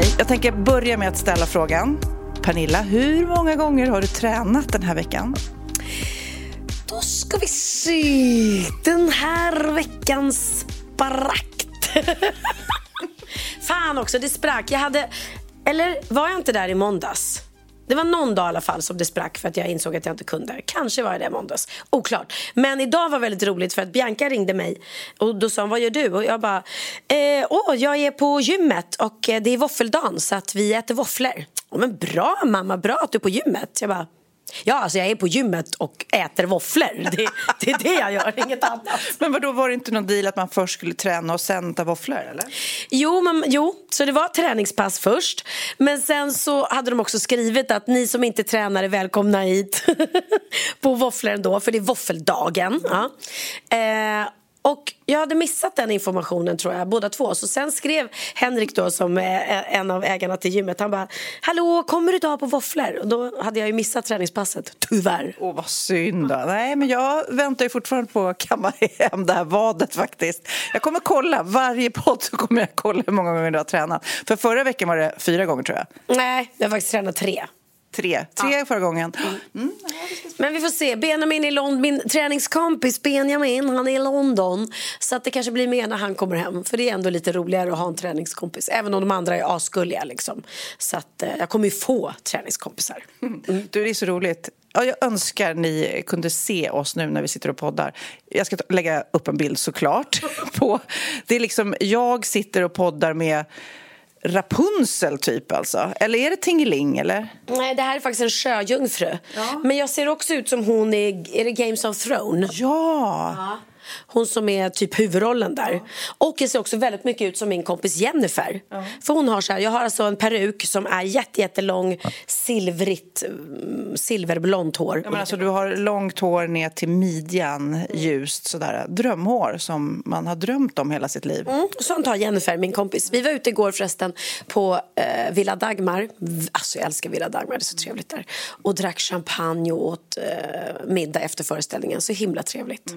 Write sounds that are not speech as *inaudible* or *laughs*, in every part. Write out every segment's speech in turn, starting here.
Okej, jag tänker börja med att ställa frågan. Pernilla, hur många gånger har du tränat den här veckan? Då ska vi se. Den här veckan sprack *laughs* Fan också, det sprack. Jag hade... Eller var jag inte där i måndags? Det var någon dag i alla fall som det sprack för att jag insåg att jag inte kunde. Kanske var det i måndags. Oklart. Men idag var väldigt roligt för att Bianca ringde mig och då sa hon, vad gör du? Och jag bara, eh, åh, jag är på gymmet och eh, det är våffeldagen så att vi äter våfflor. Men bra mamma, bra att du är på gymmet. Jag bara, Ja, alltså jag är på gymmet och äter våfflor. Det, det är det jag gör, inget annat. Men vad då var det inte någon deal att man först skulle träna och sen ta våfflor eller? Jo, men, jo, så det var träningspass först. Men sen så hade de också skrivit att ni som inte tränar är välkomna hit *laughs* på våfflor ändå, för det är våffeldagen. Ja. Eh, och jag hade missat den informationen tror jag, båda två. Så sen skrev Henrik då som en av ägarna till gymmet, han bara Hallå, kommer du idag på våfflor? Och då hade jag ju missat träningspasset, tyvärr. Åh, vad synd då. Nej, men jag väntar ju fortfarande på att kamma hem det här vadet faktiskt. Jag kommer kolla, varje podd så kommer jag kolla hur många gånger du har tränat. För förra veckan var det fyra gånger tror jag. Nej, jag har faktiskt tränat tre. Tre, tre förra gången. Mm. Men vi får se. Benjamin i London. Min träningskompis Benjamin, han är i London. Så att det kanske blir mer när han kommer hem. För det är ändå lite roligare att ha en träningskompis. Även om de andra är asgulliga liksom. Så att eh, jag kommer ju få träningskompisar. *laughs* Du, det är så roligt. Ja, jag önskar ni kunde se oss nu när vi sitter och poddar. Jag ska lägga upp en bild såklart. *laughs* På, det är liksom, jag sitter och poddar med Rapunzel typ alltså. Eller är det Tingeling eller? Nej, det här är faktiskt en sjöjungfru. Men jag ser också ut som hon i är det Games of Thrones. Ja! Hon som är typ huvudrollen där. Och jag ser också väldigt mycket ut som min kompis Jennifer. För hon har så här, jag har alltså en peruk som är jätte, jättelång, silvrigt, mm, silverblont hår. Ja, men alltså, du har långt hår ner till midjan, ljust sådär. Drömhår som man har drömt om hela sitt liv. Mm, sånt har Jennifer, min kompis. Vi var ute igår förresten på eh, Villa Dagmar. Alltså jag älskar Villa Dagmar, det är så trevligt där. Och drack champagne och åt eh, middag efter föreställningen. Så himla trevligt.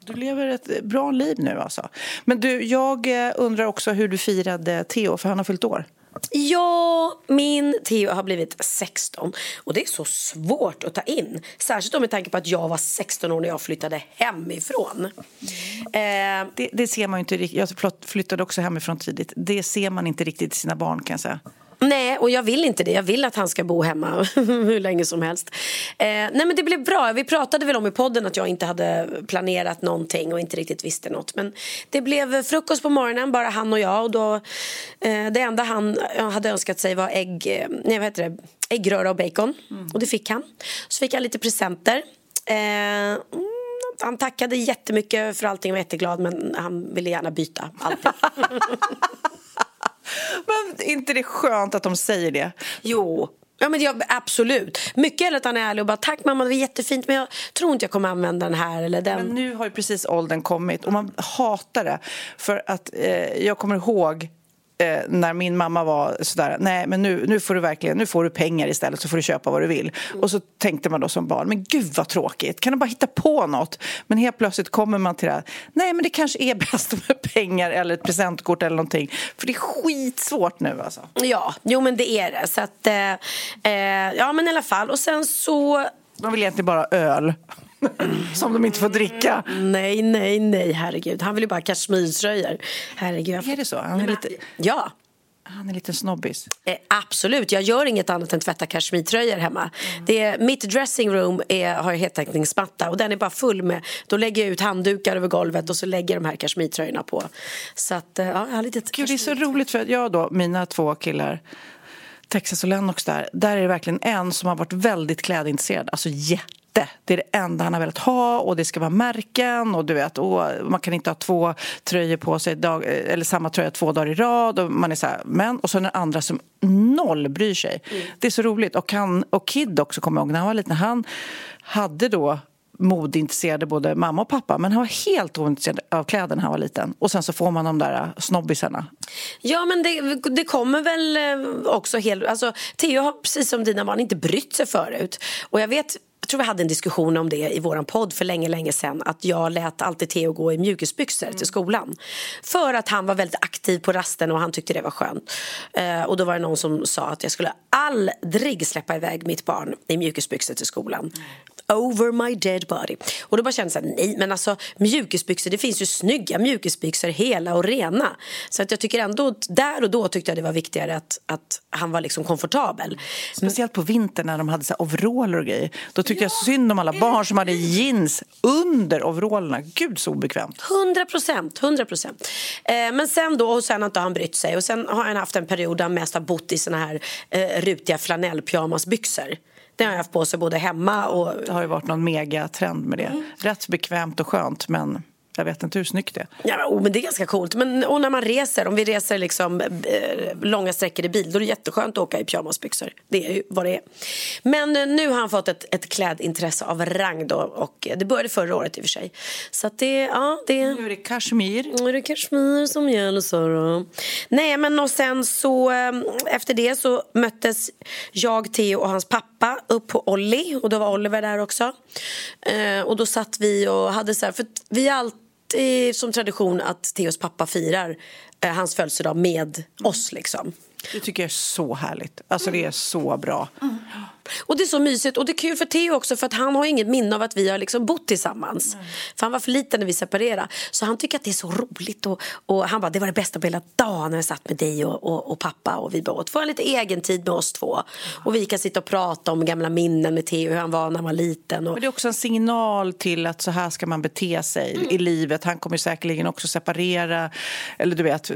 Du lever ett bra liv nu alltså. Men du, jag eh, undrar också hur du firade Theo, för han har fyllt år. Ja, min Theo har blivit 16 och det är så svårt att ta in. Särskilt om med tanke på att jag var 16 år när jag flyttade hemifrån. Eh, Det, det ser man ju inte riktigt. Jag flyttade också hemifrån tidigt. Det ser man inte riktigt i sina barn kan jag säga. Nej, och jag vill inte det. Jag vill att han ska bo hemma *laughs* hur länge som helst. Eh, nej, men det blev bra. Vi pratade väl om i podden att jag inte hade planerat någonting och inte riktigt visste något. Men det blev frukost på morgonen, bara han och jag. Och då, eh, det enda han hade önskat sig var ägg, eh, nej, vad heter det? äggröra och bacon. Och det fick han. Så fick han lite presenter. Eh, mm, han tackade jättemycket för allting och var jätteglad men han ville gärna byta allting. *laughs* Men är inte det skönt att de säger det? Jo. Ja, men jag, absolut. Mycket hellre att han är ärlig och bara tack mamma det var jättefint men jag tror inte jag kommer använda den här eller den. Men nu har ju precis åldern kommit och man hatar det. För att eh, jag kommer ihåg eh, när min mamma var sådär, nej men nu, nu får du verkligen, nu får du pengar istället så får du köpa vad du vill. Och så tänkte man då som barn, men gud vad tråkigt, kan du bara hitta på något? Men helt plötsligt kommer man till det här, nej men det kanske är bäst med pengar eller ett presentkort eller någonting. För det är skitsvårt nu alltså. Ja, jo men det är det. Så att, eh, eh, ja men i alla fall. Och sen så De vill egentligen bara öl. Som de inte får dricka. Nej, nej, nej, herregud. Han vill ju bara ha kashmirtröjor. Herregud. Är det så? Han är lite, Ja, han är lite snobbis. eh, absolut. Jag gör inget annat än tvätta kashmirtröjor hemma. Det är, mitt dressing är, har jag heltäckningsmatta och den är bara full med... Då lägger jag ut handdukar över golvet och så lägger jag de här kashmirtröjorna på. Så att, eh, ja, jag har lite Gud, det är så roligt för att jag då, mina två killar Texas och Lennox där, där är det verkligen en som har varit väldigt klädintresserad, alltså jätte. Det är det enda han har velat ha och det ska vara märken och du vet, och man kan inte ha två tröjor på sig, dag, eller samma tröja två dagar i rad och man är så här, men och så den andra som noll bryr sig. Det är så roligt och, han, och Kid också kommer jag ihåg när han var liten, han hade då modeintresserade både mamma och pappa men han var helt ointresserad av kläder när han var liten. Och sen så får man de där snobbisarna. Ja, men det, det kommer väl eh, också helt... Alltså, Theo har precis som dina barn inte brytt sig förut. Och jag vet... Jag tror vi hade en diskussion om det i vår podd för länge, länge sedan. Att jag lät alltid Theo gå i mjukisbyxor till skolan. För att han var väldigt aktiv på rasten och han tyckte det var skönt. Eh, och då var det någon som sa att jag skulle aldrig släppa iväg mitt barn i mjukisbyxor till skolan. Over my dead body. Och då bara kände jag nej men alltså mjukisbyxor, det finns ju snygga mjukisbyxor hela och rena. Så att jag tycker ändå, där och då tyckte jag det var viktigare att, att han var liksom komfortabel. Speciellt på vintern när de hade så overaller och grejer. Då tyckte jag synd om alla barn som hade jeans under overallerna. Gud så obekvämt. 100 procent, 100 procent. Eh, men sen då, och sen har inte han brytt sig. Och sen har han haft en period där han mest har bott i såna här eh, rutiga flanellpyjamasbyxor. Det har jag haft på sig både hemma och... Det har ju varit någon megatrend med det. Rätt bekvämt och skönt men jag vet inte hur snyggt det är. Ja, men, oh, men det är ganska coolt. Men, och när man reser, om vi reser liksom, eh, långa sträckor i bil då är det jätteskönt att åka i pyjamasbyxor. Det är ju vad det är. Men eh, nu har han fått ett, ett klädintresse av rang då, och det började förra året i och för sig. Så det, ja, det... Nu är det kashmir. Nu är det kashmir som gäller, Sara. Nej, men och sen så eh, efter det så möttes jag, Theo och hans pappa upp på Olli och då var Oliver där också. Eh, och då satt vi och hade så här, för vi har alltid som tradition att Theos pappa firar eh, hans födelsedag med oss liksom. Det tycker jag är så härligt. Alltså det är så bra. Och det är så mysigt och det är kul för Theo också för att han har inget minne av att vi har liksom bott tillsammans. För han var för liten när vi separerade. Så han tycker att det är så roligt och, och han bara det var det bästa på hela dagen när jag satt med dig och, och, och pappa och vi bara åt. Får lite egen tid med oss två. Och vi kan sitta och prata om gamla minnen med Theo, hur han var när han var liten. Och... Men det är också en signal till att så här ska man bete sig i livet. Han kommer säkerligen också separera. Eller du vet,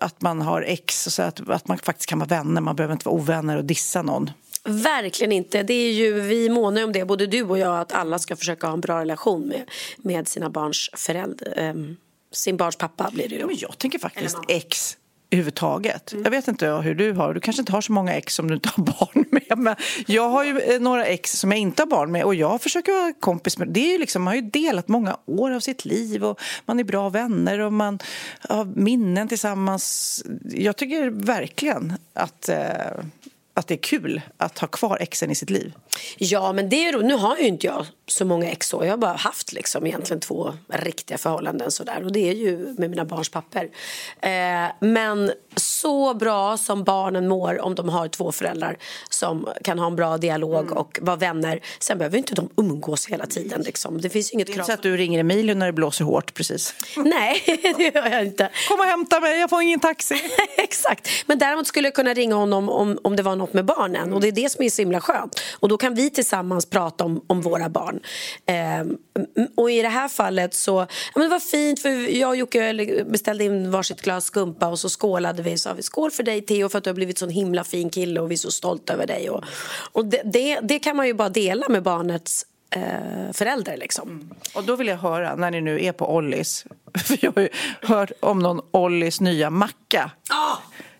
att man har ex. Så att, att man faktiskt kan vara vänner. Man behöver inte vara ovänner och dissa någon. Verkligen inte. Det är ju, vi månar om det, både du och jag, att alla ska försöka ha en bra relation med, med sina barns förälder. Um, sin barns pappa blir det ju. Ja, men jag tänker faktiskt ex överhuvudtaget. Jag vet inte hur du har Du kanske inte har så många ex som du inte har *laughs* barn med. Men jag har ju eh, några ex som jag inte har barn med och jag försöker vara kompis med. Det är ju liksom, man har ju delat många år av sitt liv och man är bra vänner och man har minnen tillsammans. Jag tycker verkligen att eh, att det är kul att ha kvar exen i sitt liv. Ja, men det är ro- Nu har ju inte jag så många ex. Jag har bara haft liksom egentligen två riktiga förhållanden sådär. Och det är ju med mina barns papper. Eh, men så bra som barnen mår om de har två föräldrar som kan ha en bra dialog Mm. och vara vänner. Sen behöver inte de umgås hela tiden liksom. Det finns inget Det är krav. inte så att du ringer Emilio när det blåser hårt precis. *laughs* Nej, det gör jag inte. Kom och hämta mig, jag får ingen taxi. *laughs* Exakt. Men däremot skulle jag kunna ringa honom om, om det var något med barnen. Och det är det som är så himla skönt. Och då kan vi tillsammans prata om, om våra barn. Ehm, och i det här fallet så, ja, men det var fint för jag och Jocke beställde in varsitt glas skumpa och så skålade vi. Så sa vi skål för dig Theo för att du har blivit sån himla fin kille och vi är så stolta över dig. Och, och det, det, det kan man ju bara dela med barnets eh, förälder liksom. Och då vill jag höra, när ni nu är på Ollis, *laughs* för jag har ju hört om någon Ollis nya macka.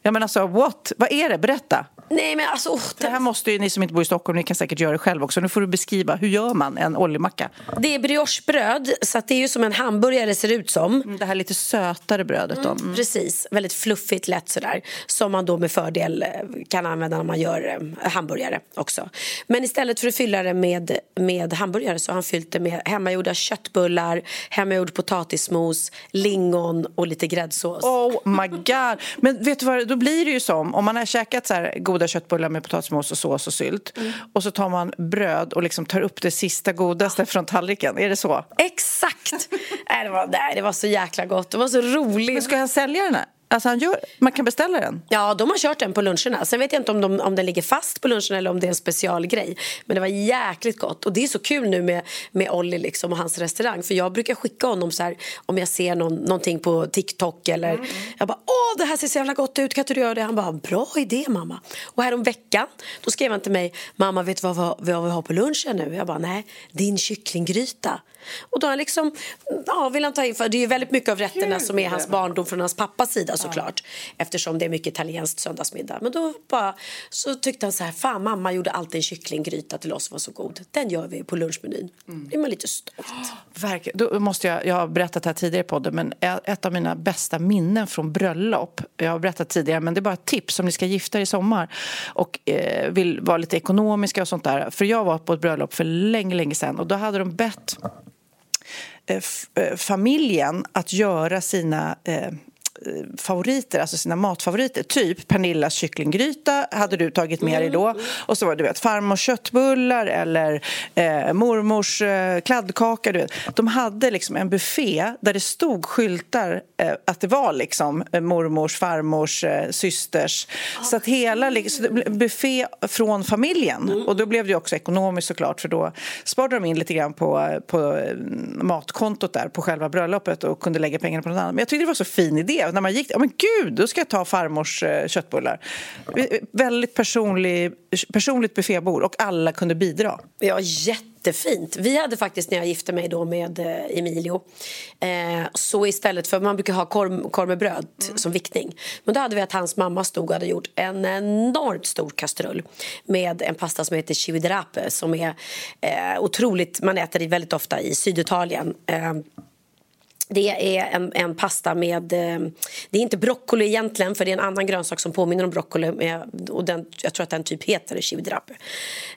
Ja, men alltså, what? Vad är det? Berätta. Nej men alltså, oh, Det här måste ju ni som inte bor i Stockholm, ni kan säkert göra det själv också. Nu får du beskriva, hur gör man en oljemacka? det är briochebröd så det är ju som en hamburgare ser ut som. Mm, Det här lite sötare brödet då. Mm. Precis, väldigt fluffigt, lätt sådär. Som man då med fördel eh, kan använda när man gör eh, hamburgare också. Men istället för att fylla det med, med hamburgare så har han fyllt det med hemmagjorda köttbullar, hemmagjord potatismos, lingon och lite gräddsås. Oh my god! Men vet du vad, blir det ju som om man har käkat så här goda köttbullar med potatismos och sås och sylt och så tar man bröd och liksom tar upp det sista godaste från tallriken. Är det så? Exakt! *laughs* nej, det, var, nej, det var så jäkla gott. Det var så roligt. Men ska han sälja den här? Alltså han gör, man kan beställa den? Ja, de har kört den på luncherna. Sen vet jag inte om, de, om den ligger fast på lunchen eller om det är en specialgrej. Men det var jäkligt gott. Och det är så kul nu med, med Olli liksom och hans restaurang. För jag brukar skicka honom så här om jag ser någon, någonting på TikTok eller jag bara åh det här ser så jävla gott ut, kan inte du göra det? Han bara bra idé mamma. Och härom veckan då skrev han till mig mamma vet du vad, vad, vad vi har på lunchen nu? Jag bara nej, din kycklinggryta. Och då har han liksom, ja vill han ta in, för det är ju väldigt mycket av rätterna som är hans barndom från hans pappas sida såklart. Eftersom det är mycket italienskt söndagsmiddag. Men då bara, så tyckte han så här, fan mamma gjorde alltid en kycklinggryta till oss var så god. Den gör vi på lunchmenyn. Mm. Är man lite stolt. *gasps* Verkligen. Då måste jag, jag har berättat här tidigare i podden, men ett av mina bästa minnen från bröllop, jag har berättat tidigare, men det är bara ett tips om ni ska gifta er i sommar och eh, vill vara lite ekonomiska och sånt där. För jag var på ett bröllop för länge, länge sedan och då hade de bett Eh, eh, familjen att göra sina eh, favoriter, alltså sina matfavoriter. Typ Pernillas kycklinggryta hade du tagit med dig då. Och så var det du vet, farmors köttbullar eller eh, mormors eh, kladdkaka. Du vet. De hade liksom en buffé där det stod skyltar eh, att det var liksom eh, mormors, farmors, eh, systers. Så att hela liksom, buffé från familjen. Och då blev det också ekonomiskt såklart för då sparade de in lite grann på, på eh, matkontot där på själva bröllopet och kunde lägga pengarna på något annat. Men jag tyckte det var så fin idé. När man gick, ja men gud, då ska jag ta farmors eh, köttbullar. Väldigt personlig, personligt buffébord och alla kunde bidra. Ja, jättefint. Vi hade faktiskt när jag gifte mig då med eh, Emilio eh, så istället för man brukar ha korv, korv med bröd som viktning men då hade vi att hans mamma stod och hade gjort en enormt stor kastrull med en pasta som heter cividerape som är eh, otroligt, man äter det väldigt ofta i Syditalien eh, det är en, en pasta med... Eh, det är inte broccoli egentligen, för det är en annan grönsak som påminner om broccoli. Med, och den, jag tror att den typ heter cividrappe.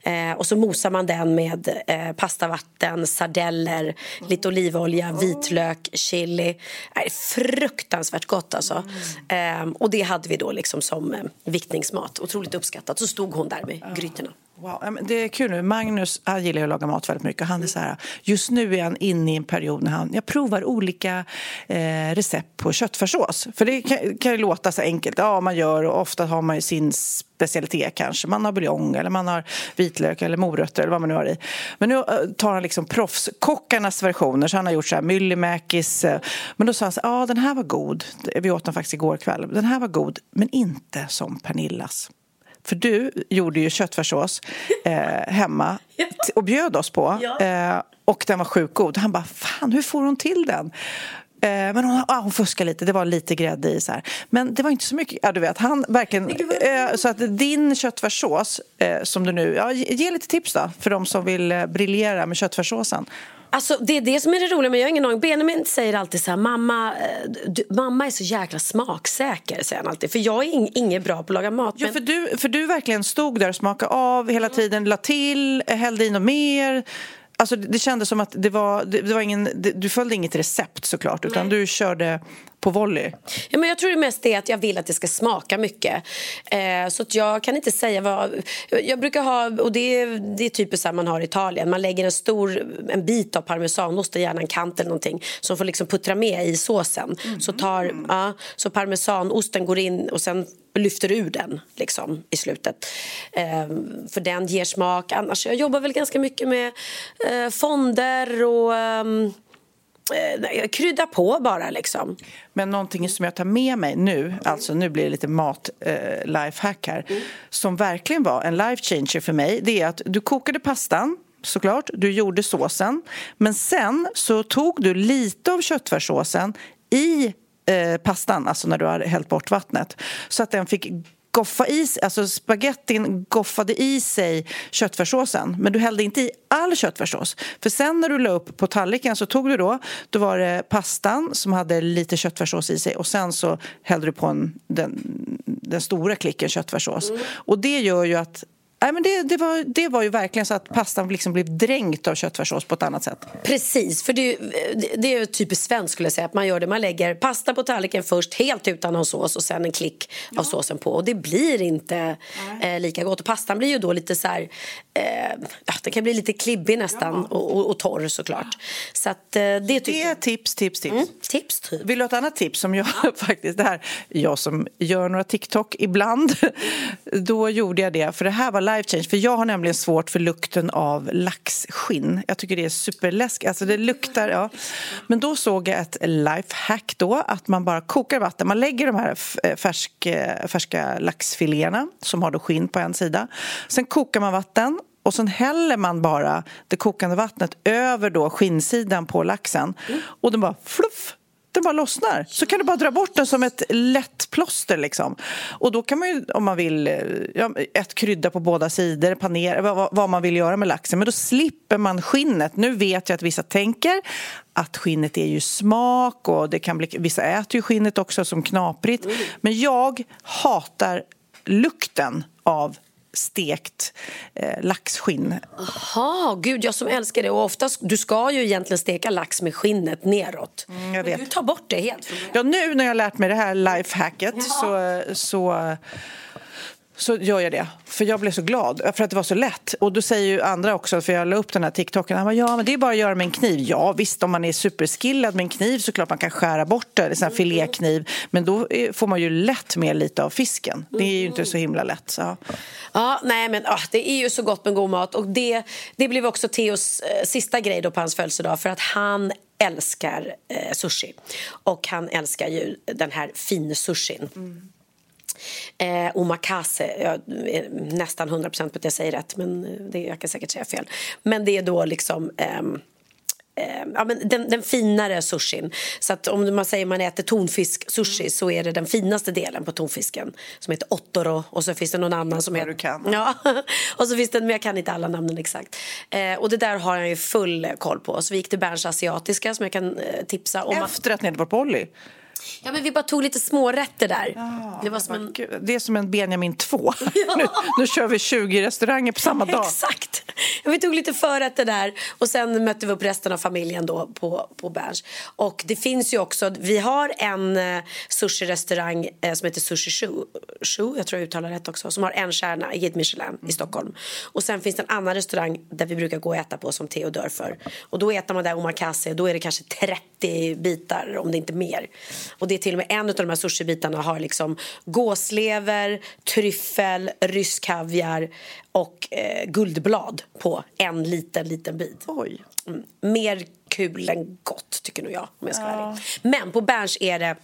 Eh, och så mosar man den med eh, pastavatten, sardeller, lite olivolja, vitlök, chili. Det är fruktansvärt gott alltså. Eh, och det hade vi då liksom som eh, viktningsmat. Otroligt uppskattat. Så stod hon där med grytorna. Wow. Det är kul nu. Magnus han gillar ju att laga mat väldigt mycket. Han är så här, just nu är han inne i en period när han jag provar olika eh, recept på köttfärssås. För det kan, kan ju låta så enkelt. Ja, man gör och ofta har man ju sin specialitet kanske. Man har buljong eller man har vitlök eller morötter eller vad man nu har i. Men nu eh, tar han liksom proffskockarnas versioner. Så han har gjort så här myllymäkis. Eh, men då sa han så här, ja den här var god. Vi åt den faktiskt igår kväll. Den här var god, men inte som Pernillas. För du gjorde ju köttfärssås *laughs* eh, hemma och bjöd oss på. Eh, och den var sjukt god. Han bara, fan hur får hon till den? Eh, men hon, ah, hon fuskade lite, det var lite grädde i. Så här. Men det var inte så mycket. Ja, du vet, han verkligen, eh, så att din köttfärssås, eh, som du nu... Ja, ge ge lite tips då, för de som vill briljera med köttfärssåsen. Alltså, det är det som är det roliga, men jag har ingen aning. Benjamin säger alltid så här, mamma, eh, du, mamma är så jäkla smaksäker, säger han alltid. För jag är ing, inget bra på att laga mat. Ja, men- för, du, för du verkligen stod där och smakade av hela tiden, la till, hällde i något mer. Alltså, det kändes som att det var, det, det var ingen, det, du följde inget recept såklart, utan du körde på volley. Ja, men jag tror det mest är att jag vill att det ska smaka mycket. Eh, så att jag kan inte säga vad... Jag brukar ha, och det är, det är typiskt så man har i Italien. Man lägger en stor en bit av parmesanost gärna en kant eller någonting som får liksom puttra med i såsen. Så, tar, ja, så parmesanosten går in och sen lyfter ur den liksom, i slutet. Eh, för den ger smak. Annars, jag jobbar väl ganska mycket med eh, fonder och... ehm, eh, jag kryddar på bara liksom. Men någonting som jag tar med mig nu, alltså nu blir det lite mat eh, här, som verkligen var en life changer för mig, det är att du kokade pastan såklart, du gjorde såsen, men sen så tog du lite av köttfärssåsen i eh, pastan, alltså när du har hällt bort vattnet, så att den fick goffa i alltså spagettin goffade i sig köttfärssåsen men du hällde inte i all köttfärssås. För sen när du la upp på tallriken så tog du då, då var det pastan som hade lite köttfärssås i sig och sen så hällde du på en, den, den stora klicken köttfärssås. Mm. Och det gör ju att Nej, men det, det, var, det var ju verkligen så att pastan liksom blev dränkt av köttfärssås på ett annat sätt. Precis, för det, det är typiskt svenskt skulle jag säga. Att man gör det, man lägger pasta på tallriken först helt utan någon sås och sen en klick ja. av såsen på. Och det blir inte eh, lika gott. Och pastan blir ju då lite så här, eh, den kan bli lite klibbig nästan ja. och, och, och, torr såklart. Så att, eh, det, det är tips, tips, tips. Mm, tips typ. Vill du ha ett annat tips som jag *laughs* faktiskt, det här, jag som gör några TikTok ibland, *laughs* då gjorde jag det. För det här var life change. För jag har nämligen svårt för lukten av laxskinn. Jag tycker det är superläskigt. Alltså det luktar, ja. Men då såg jag ett lifehack då, att man bara kokar vatten. Man lägger de här eh, färsk, eh, färska laxfiléerna som har då skinn på en sida. Sen kokar man vatten och sen häller man bara det kokande vattnet över då skinnsidan på laxen och den bara fluff den bara lossnar. Så kan du bara dra bort den som ett lätt plåster. Liksom. Och då kan man ju, om man vill, ja, ett krydda på båda sidor, panera, vad, vad, man vill göra med laxen. Men då slipper man skinnet. Nu vet jag att vissa tänker att skinnet är ju smak och det kan bli, vissa äter ju skinnet också som knaprigt. Men jag hatar lukten av stekt eh, laxskinn. Jaha, gud jag som älskar det. Och oftast, du ska ju egentligen steka lax med skinnet neråt. Mm, jag vet. Men du tar bort det helt. Ja, nu när jag har lärt mig det här lifehacket så, så så gör jag det. För jag blev så glad, för att det var så lätt. Och då säger ju andra också, för jag la upp den här TikToken, han bara, ja men det är bara att göra med en kniv. Ja visst, om man är superskillad med en kniv så klart man kan skära bort det, en filékniv. Men då får man ju lätt med lite av fisken. Det är ju inte så himla lätt. Så. Ja, nej men ah, det är ju så gott med god mat. Och det, det blev också Theos eh, sista grej då på hans födelsedag, för att han älskar eh, sushi. Och han älskar ju den här finsushin. Mm. Eh, omakase, jag är nästan 100 procent på att jag säger rätt men det, jag kan säkert säga fel. Men det är då liksom ehm, eh, ja, men den, den, finare sushin. Så att om man säger man äter tonfisk-sushi så är det den finaste delen på tonfisken som heter ottoro och så finns det någon annan som heter... Du kan. Ja, *laughs* och så finns det, men jag kan inte alla namnen exakt. Eh, och det där har jag ju full koll på. Så vi gick till Berns asiatiska som jag kan eh, tipsa om. Efter att ni hade varit på Olli? Ja, men vi bara tog lite smårätter där. Ja, det, var som en... det är som en Benjamin 2. *laughs* Ja. nu, nu kör vi 20 restauranger på samma dag. Exakt. Ja, vi tog lite förrätter där och sen mötte vi upp resten av familjen då på, på Berns. Och det finns ju också, vi har en uh, sushi-restaurang uh, som heter Sushi Shu, Shu, jag tror jag uttalar rätt också, som har en stjärna i Guide Michelin mm. i Stockholm. Och sen finns det en annan restaurang där vi brukar gå och äta på som Theo dör för. Och då äter man där omakase, då är det kanske 30 bitar om det inte mer. Och det är till och med en av de här sushibitarna har liksom gåslever, tryffel, rysk kaviar och eh, guldblad på en liten, liten bit. Oj. Mm. Mer kul än gott, tycker nog jag. Om jag ska ja. Men på Berns är det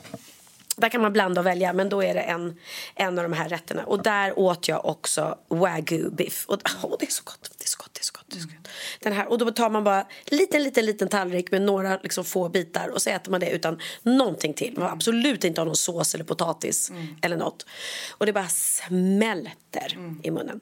där kan man blanda och välja, men då är det en, en av de här rätterna. Och där åt jag också wagyu biff. Och *laughs* oh, det är så gott, det är så gott, det är så gott. Det är så gott. Den här, och då tar man bara liten, liten, liten tallrik med några liksom, få bitar och så äter man det utan någonting till. Man absolut inte har någon sås eller potatis mm. eller något. Och det bara smälter mm. i munnen.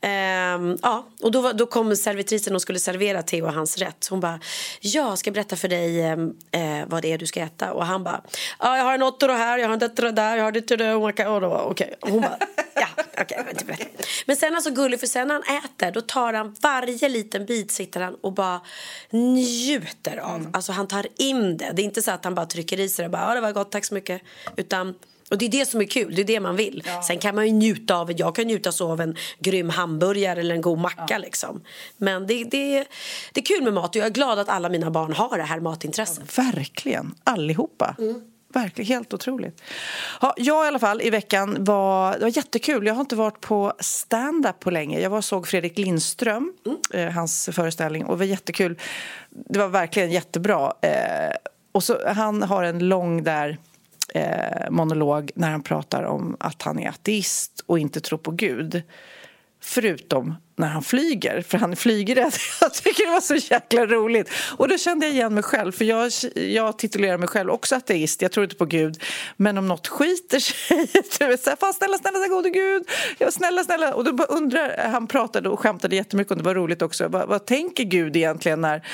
Ehm, ja, och då, då kom servitrisen och skulle servera Theo hans rätt. Hon bara, jag ska berätta för dig ehm, eh, vad det är du ska äta. Och han bara, ja, jag har en ottoro här, jag har en tetra där, jag har det där. Okej, okay. hon bara, ja, okej. Okay, men sen alltså gullig, för sen när han äter då tar han varje liten bit sitter han och bara njuter av. Mm. Alltså han tar in det. Det är inte så att han bara trycker i sig och bara, ja det var gott, tack så mycket. Utan och det är det som är kul, det är det man vill. Ja. Sen kan man ju njuta av, jag kan njuta så av en grym hamburgare eller en god macka ja. liksom. Men det, det, det är kul med mat och jag är glad att alla mina barn har det här matintresset. Ja, verkligen, allihopa. Mm. Verkligen, helt otroligt. Ja, jag i alla fall i veckan var, det var jättekul. Jag har inte varit på stand-up på länge. Jag var och såg Fredrik Lindström, mm. eh, hans föreställning och det var jättekul. Det var verkligen jättebra. Eh, och så, han har en lång där eh, monolog när han pratar om att han är ateist och inte tror på Gud. Förutom när han flyger, för han flyger. flygrädd. *laughs* Jag tycker det var så jäkla roligt. Och då kände jag igen mig själv, för jag, jag titulerar mig själv också ateist. Jag tror inte på Gud. Men om något skiter sig, du vet, så fan snälla, snälla, gode Gud, ja, snälla, snälla. Och då undrar, han pratade och skämtade jättemycket och det var roligt också. Vad, vad tänker Gud egentligen när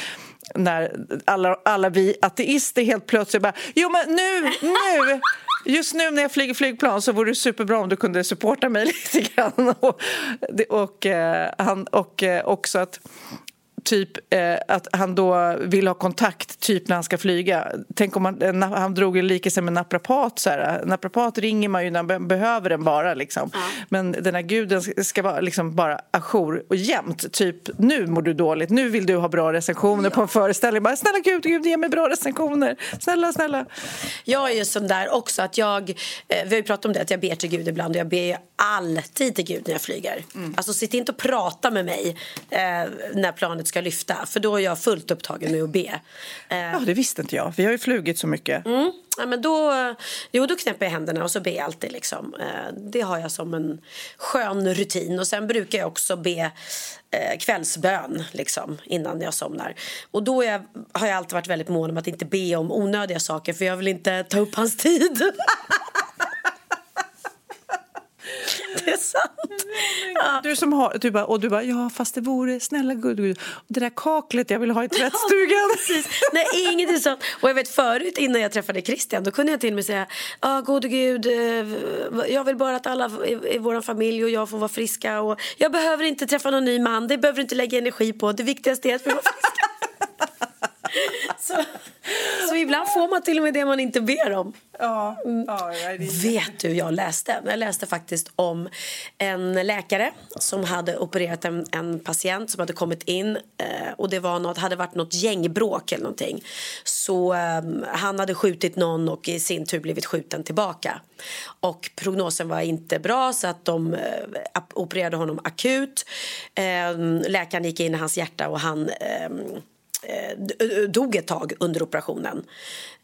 när alla, alla vi ateister helt plötsligt bara Jo men nu, nu! Just nu när jag flyger flygplan så vore det superbra om du kunde supporta mig *laughs* lite grann. Och, och, eh, och, och också att typ eh, att han då vill ha kontakt typ när han ska flyga. Tänk om han, eh, han drog en likelse med naprapat. Så här. Naprapat ringer man ju när man behöver den bara. Liksom. Ja. Men den här guden ska vara liksom bara ajour och jämt. Typ nu mår du dåligt, nu vill du ha bra recensioner ja. på en föreställning. Bara, snälla gud, gud, ge mig bra recensioner. Snälla, snälla. Jag är ju sån där också att jag, eh, vi har ju pratat om det, att jag ber till Gud ibland och jag ber alltid till Gud när jag flyger. Mm. Alltså sitt inte och prata med mig eh, när planet ska lyfta för då är jag fullt upptagen med att be. Ja, det visste inte jag. Vi har ju flugit så mycket. Mm. Ja, men då, jo, då knäpper jag händerna och så ber jag alltid. Liksom. Eh, det har jag som en skön rutin. Och Sen brukar jag också be eh, kvällsbön liksom, innan jag somnar. Och Då jag, har jag alltid varit väldigt mån om att inte be om onödiga saker för jag vill inte ta upp hans tid. *laughs* det är sant. Ja. Du som har, du bara, och du bara, ja fast det vore, snälla gud, gud det där kaklet jag vill ha i tvättstugan. Ja, Nej, inget är sånt. Och jag vet förut innan jag träffade Christian, då kunde jag till och med säga, ja ah, gode gud, eh, jag vill bara att alla i, i vår familj och jag får vara friska och jag behöver inte träffa någon ny man, det behöver du inte lägga energi på, det viktigaste är att vi var friska. *laughs* så, så ibland får man till och med det man inte ber om. Ja, mm. ja, Vet du, jag läste. Jag läste faktiskt om en läkare som hade opererat en, en patient som hade kommit in eh, och det var något, hade varit något gängbråk eller någonting. Så eh, han hade skjutit någon och i sin tur blivit skjuten tillbaka. Och prognosen var inte bra så att de eh, opererade honom akut. Eh, läkaren gick in i hans hjärta och han ehm, Eh, dog ett tag under operationen.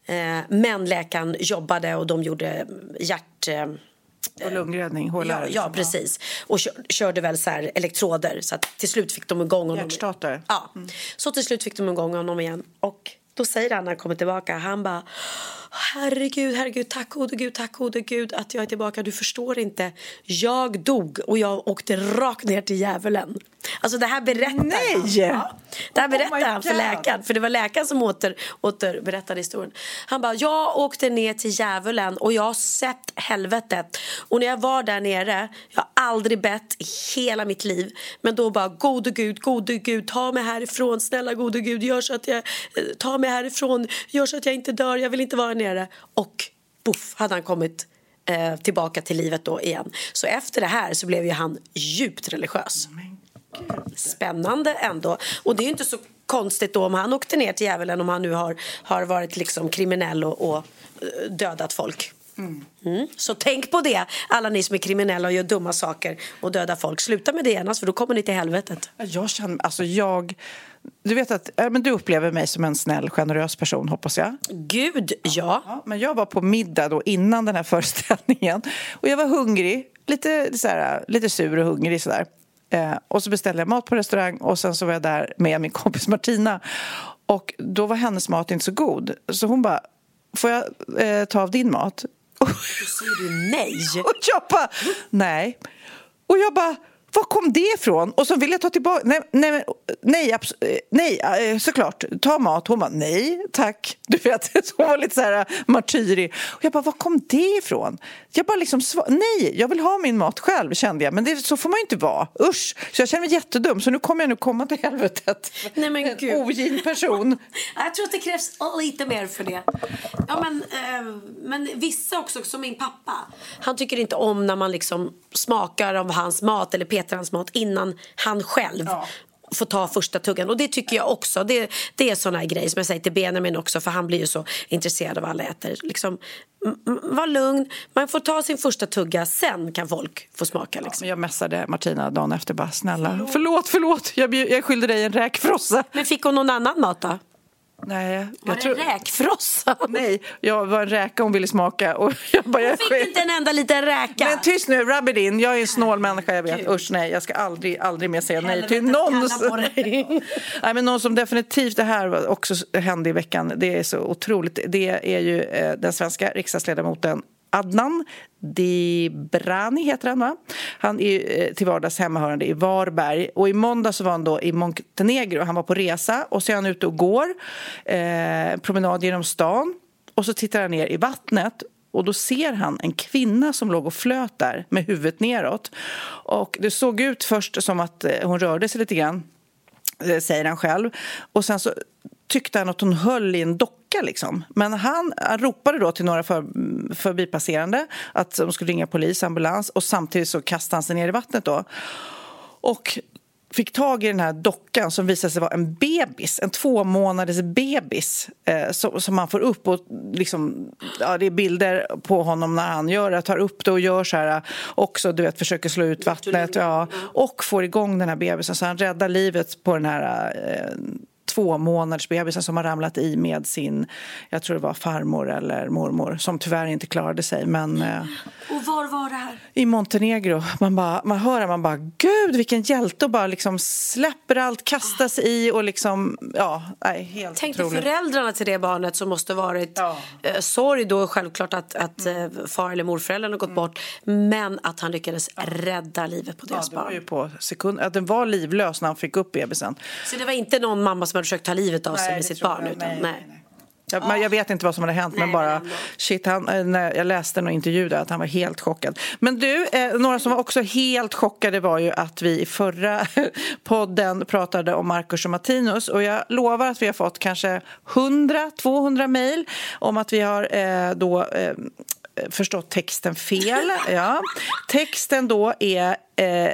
Eh, men läkaren jobbade och de gjorde hjärt... Eh, och lungräddning, HLR. Ja, ja, precis. Och körde väl så elektroder så att till slut fick de igång honom. Hjärtstartare. Ja. Mm. Så till slut fick de igång honom igen. Och då säger han när han kommer tillbaka, han bara Herregud, herregud, tack gode gud, tack gode gud att jag är tillbaka. Du förstår inte. Jag dog och jag åkte rakt ner till djävulen. Alltså det här berättar Nej! han. Ja, det här berättar oh han för läkaren. För det var läkaren som åter, åter berättade historien. Han bara, jag åkte ner till djävulen och jag har sett helvetet. Och när jag var där nere, jag har aldrig bett i hela mitt liv. Men då bara, gode gud, gode gud, ta mig härifrån. Snälla gode gud, gör så att jag, eh, ta mig härifrån. Gör så att jag inte dör, jag vill inte vara nere. Och poff hade han kommit eh, tillbaka till livet då igen. Så efter det här så blev ju han djupt religiös. Spännande ändå. Och det är inte så konstigt då om han åkte ner till djävulen om han nu har, har varit liksom kriminell och, och eh, dödat folk. Mm. Mm. Så tänk på det, alla ni som är kriminella och gör dumma saker och dödar folk. Sluta med det genast, för då kommer ni till helvetet. Jag känner, alltså jag... Du vet att men du upplever mig som en snäll, generös person, hoppas jag. Gud, ja. ja men jag var på middag då innan den här föreställningen och jag var hungrig, lite, så här, lite sur och hungrig sådär. Eh, och så beställde jag mat på restaurang och sen så var jag där med min kompis Martina. Och då var hennes mat inte så god. Så hon bara, får jag eh, ta av din mat? Då säger du nej. *laughs* Och jag bara, nej. Och jag bara, var kom det ifrån? Och så vill jag ta tillbaka... Nej, nej, nej, nej, eh, såklart. Ta mat. Hon bara, nej tack. *laughs* Du vet, hon var lite så här eh, martyrig. Och jag bara, var kom det ifrån? Jag bara liksom, nej, jag vill ha min mat själv kände jag. Men det, så får man ju inte vara. Usch. Så jag känner mig jättedum. Så nu kommer jag nu komma till helvetet. Nej men gud. En ogin person. *laughs* jag tror att det krävs lite mer för det. Ja men, eh, men vissa också, som min pappa. Han tycker inte om när man liksom smakar av hans mat eller petar hans mat innan han själv ja får ta första tuggan. Och det tycker jag också. Det, det är såna grejer som jag säger till Benjamin också för han blir ju så intresserad av vad alla äter. Liksom, var lugn, man får ta sin första tugga, sen kan folk få smaka. Liksom. Ja, jag messade Martina dagen efter bara snälla, förlåt, förlåt. Jag, jag skyllde dig en räkfrossa. Men fick hon någon annan mat då? Nej, Var det räkfrossa? Nej, jag var en räka hon ville smaka och *laughs* jag bara... Jag fick inte en enda liten räka. Men tyst nu, rub it in. Jag är en snål människa, jag vet. Usch nej, jag ska aldrig, aldrig mer säga nej till någon. Dig. *laughs* nej, men någon som definitivt, det här också hände i veckan, det är så otroligt. Det är ju eh, den svenska riksdagsledamoten Adnan Dibrani heter han va? Han är eh, till vardags hemmahörande i Varberg och i måndag så var han då i Montenegro. Han var på resa och så är han ute och går eh, promenad genom stan och så tittar han ner i vattnet och då ser han en kvinna som låg och flöt där med huvudet neråt. Och det såg ut först som att eh, hon rörde sig lite grann, eh, säger han själv. Och sen så tyckte han att hon höll i en docka. Liksom. Men han, han ropade då till några för, förbipasserande att de skulle ringa polis, ambulans och samtidigt så kastade han sig ner i vattnet. Då. Och fick tag i den här dockan som visade sig vara en bebis, en två månaders bebis eh, som, som man får upp. och liksom, ja, Det är bilder på honom när han gör det, tar upp det och gör så här också, du vet, försöker slå ut vattnet ja, och får igång den här bebisen. Så han räddar livet på den här eh, två månaders bebisen som har ramlat i med sin, jag tror det var farmor eller mormor som tyvärr inte klarade sig. Men, eh, Och var var det här? i Montenegro. Man, bara, man hör det, man bara gud vilken hjälte och bara liksom släpper allt, kastar sig i och liksom, ja, nej, helt Tänk dig otroligt. föräldrarna till det barnet som måste varit Ja. eh, sorg då självklart att, att eh, far eller morföräldern har gått bort men att han lyckades rädda livet på Ja, deras det var barn. ju på sekund, att den var livlös när han fick upp bebisen. Så det var inte någon mamma som hade försökt ta livet av sig med det sitt barn? jag. Utan, nej, nej, nej. Jag, men jag vet inte vad som hade hänt, men Nej, bara shit, han, eh, när jag läste en intervju där att han var helt chockad. Men du, eh, några som var också helt chockade var ju att vi i förra *laughs* podden pratade om Marcus och Martinus och jag lovar att vi har fått kanske 100-200 mejl om att vi har eh, då eh, förstått texten fel. *laughs* Ja. Texten då är eh,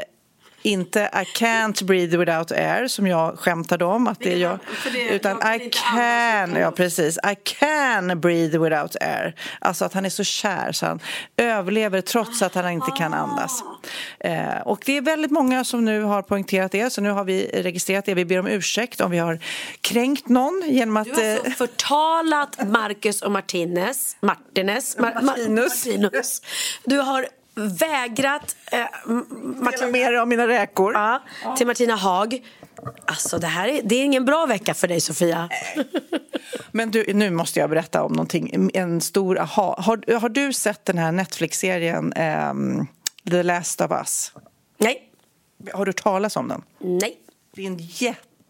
inte I can't breathe without air som jag skämtade om att det är jag det- utan jag I can, ja precis, I can breathe without air. Alltså att han är så kär så han överlever trots att han inte kan andas. Eh, och det är väldigt många som nu har poängterat det så nu har vi registrerat det. Vi ber om ursäkt om vi har kränkt någon genom att... Du har alltså eh, förtalat Marcus och Martinez, Martinez, Mar- Mar- Martinus. Martinus. Du har vägrat eh, M- dela Martin, med er av mina räkor. ja, till Martina Haag. Alltså det här är, det är ingen bra vecka för dig Sofia. Men du, nu måste jag berätta om någonting. En stor aha. Har, har du sett den här Netflix-serien ehm, The Last of Us? Nej, Har du hört talas om den? nej. Det är en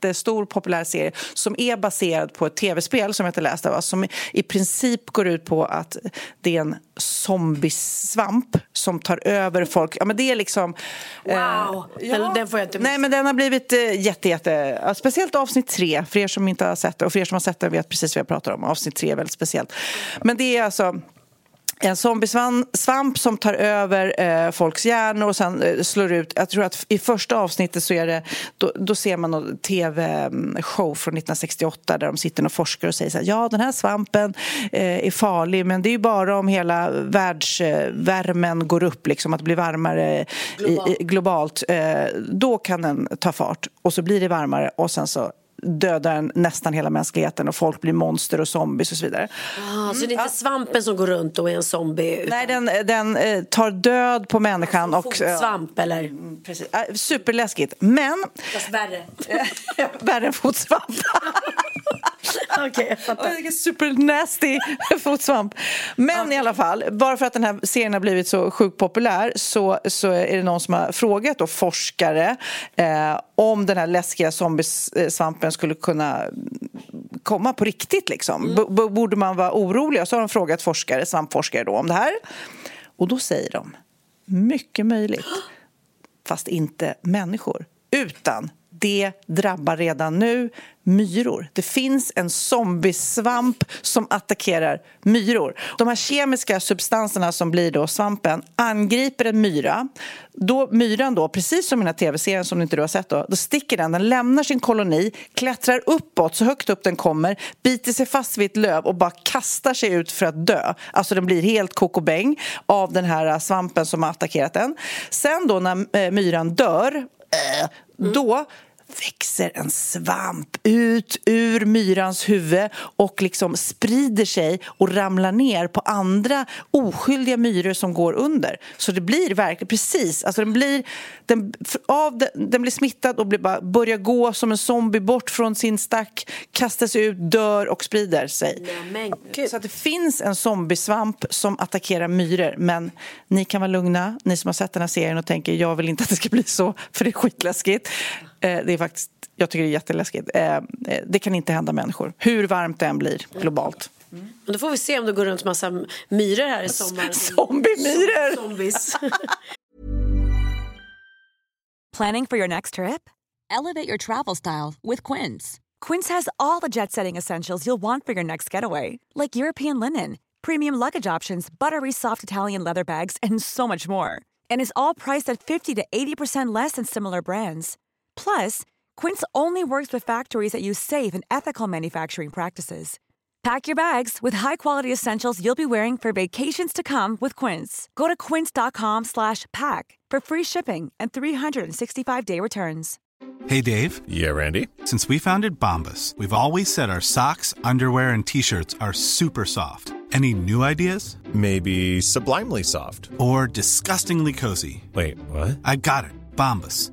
jättestor populär serie som är baserad på ett tv-spel som heter Last of Us som i princip går ut på att det är en zombiesvamp som tar över folk. Ja, men det är liksom... Wow, den, den får jag inte Nej, men den har blivit eh, jätte, jätte... ja, Speciellt avsnitt tre, för er som inte har sett det. Och för er som har sett det vet precis vad jag pratar om. Avsnitt tre är väldigt speciellt. Men det är alltså en zombiesvamp som tar över eh, folks hjärnor och sen eh, slår ut... Jag tror att i första avsnittet så är det... Då, då ser man en tv-show från 1968 där de sitter och forskar och säger så här, ja den här svampen eh, är farlig men det är ju bara om hela världsvärmen går upp, liksom att blir varmare globalt. I, i, globalt eh, då kan den ta fart och så blir det varmare och sen så dödar nästan hela mänskligheten och folk blir monster och zombies och så vidare. Ah, så det är inte svampen som går runt och är en zombie? Utan Nej, den, den eh, tar död på människan. Och, fotsvamp eller? precis. Äh, superläskigt. Men Fast värre. *laughs* värre än fotsvamp. *laughs* Okej, jag fattar. Supernasty *laughs* fotsvamp. Men i alla fall, bara för att den här serien har blivit så sjukt populär så, så är det någon som har frågat då forskare eh, om den här läskiga zombiesvampen skulle kunna komma på riktigt. Liksom. B- borde man vara orolig? Och så har de frågat forskare, svampforskare då, om det här. Och då säger de, mycket möjligt, *gasps* fast inte människor, utan det drabbar redan nu myror. Det finns en zombiesvamp som attackerar myror. De här kemiska substanserna som blir då svampen angriper en myra. Då myran då, precis som i den här tv-serien som inte du har sett då, då sticker den, den lämnar sin koloni, klättrar uppåt så högt upp den kommer, biter sig fast vid ett löv och bara kastar sig ut för att dö. Alltså den blir helt kokobäng av den här äh, svampen som har attackerat den. Sen då när äh, myran dör, äh, då växer en svamp ut ur myrans huvud och liksom sprider sig och ramlar ner på andra oskyldiga myror som går under. Så det blir verkligen precis, alltså den blir, den, av, den blir smittad och blir bara, börjar gå som en zombie bort från sin stack, kastar sig ut, dör och sprider sig. Nej, Så att det finns en zombiesvamp som attackerar myror men ni kan vara lugna, ni som har sett den här serien och tänker jag vill inte att det ska bli så för det är skitläskigt. Eh, det är faktiskt, jag tycker det är jätteläskigt. Eh, det kan inte hända människor, hur varmt det än blir globalt. Mm. Men då får vi se om det går runt massa myror här i sommar. Zombiemyror! Zombies. *laughs* Planning for your next trip? Elevate your travel style with Quince. Quince has all the jet setting essentials you'll want for your next getaway, like European linen, premium luggage options, buttery soft Italian leather bags, and so much more. And is all priced at 50 to 80% less than similar brands. Plus, Quince only works with factories that use safe and ethical manufacturing practices. Pack your bags with high-quality essentials you'll be wearing for vacations to come with Quince. Go to quince.com/pack for free shipping and 365-day returns. Hey, Dave. Yeah, Randy. Since we founded Bombus, we've always said our socks, underwear, and T-shirts are super soft. Any new ideas? Maybe sublimely soft. Or disgustingly cozy? Wait, what? I got it. Bombus.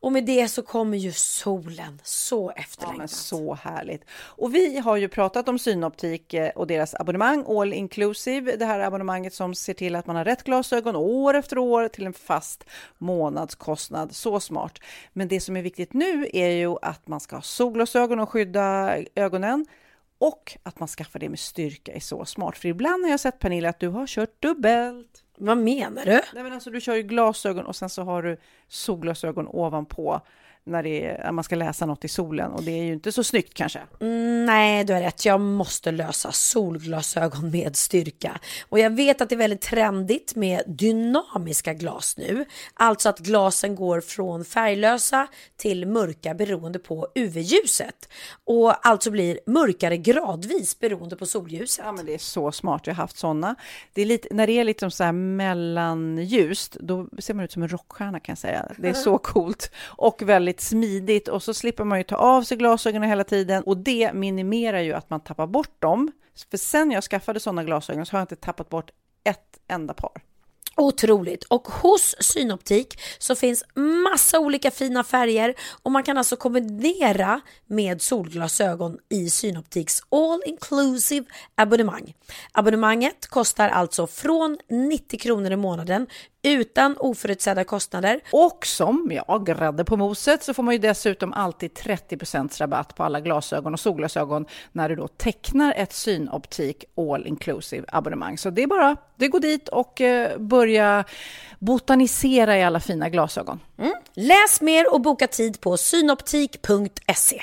Och med det så kommer ju solen, så Ja, efterlängtat. men så härligt. Och vi har ju pratat om Synoptik eh, och deras abonnemang, All Inclusive. Det här abonnemanget som ser till att man har rätt glasögon år efter år till en fast månadskostnad. Så smart. Men det som är viktigt nu är ju att man ska ha solglasögon och skydda ögonen. Och att man skaffar det med styrka är så smart. För ibland har jag sett Pernilla att du har kört dubbelt. Vad menar du? Nej, men alltså, du kör ju glasögon och sen så har du solglasögon ovanpå när, är, när man ska läsa något i solen och det är ju inte så snyggt kanske. Mm, nej, du har rätt. Jag måste lösa solglasögon med styrka. Och jag vet att det är väldigt trendigt med dynamiska glas nu. Alltså att glasen går från färglösa till mörka beroende på UV-ljuset. Och alltså blir mörkare gradvis beroende på solljuset. Ja, men det är så smart. Jag har haft sådana. Det är lite, när det är lite så här mellanljust, då ser man ut som en rockstjärna kan jag säga. Det är så coolt och väldigt smidigt och så slipper man ju ta av sig glasögonen hela tiden och det minimerar ju att man tappar bort dem. För sen jag skaffade sådana glasögon så har jag inte tappat bort ett enda par. Otroligt! Och hos Synoptik så finns massa olika fina färger och man kan alltså kombinera med solglasögon i Synoptiks all inclusive abonnemang. Abonnemanget kostar alltså från 90 kronor i månaden utan oförutsedda kostnader. Och som, ja, grädde på moset så får man ju dessutom alltid 30% rabatt på alla glasögon och solglasögon när du då tecknar ett synoptik all inclusive abonnemang. Så det är bara, det går dit och eh, börja botanisera i alla fina glasögon. Mm. Läs mer och boka tid på synoptik.se.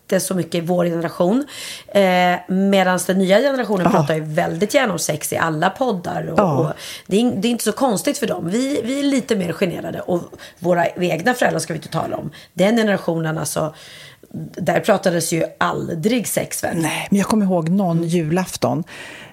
så mycket i vår generation. Eh, Medan den nya generationen oh. pratar ju väldigt gärna om sex i alla poddar. Och, oh. och det, är, det, är, inte så konstigt för dem. Vi, vi är lite mer generade. Och våra egna föräldrar ska vi inte tala om. Den generationen alltså. Där pratades ju aldrig sex väl? Nej, men jag kommer ihåg någon julafton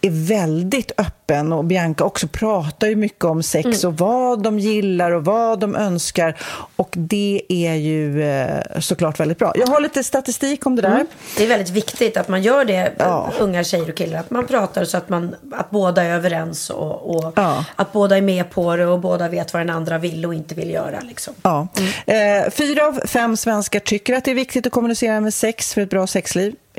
är väldigt öppen och Bianca också pratar ju mycket om sex mm. och vad de gillar och vad de önskar och det är ju eh, såklart väldigt bra. Jag har lite statistik om det där. Mm. Det är väldigt viktigt att man gör det, ja. unga tjejer och killar, att man pratar så att, man, att båda är överens och, och ja. att båda är med på det och båda vet vad den andra vill och inte vill göra. Liksom. Ja. Mm. Eh, fyra av fem svenskar tycker att det är viktigt att kommunicera med sex för ett bra sexliv.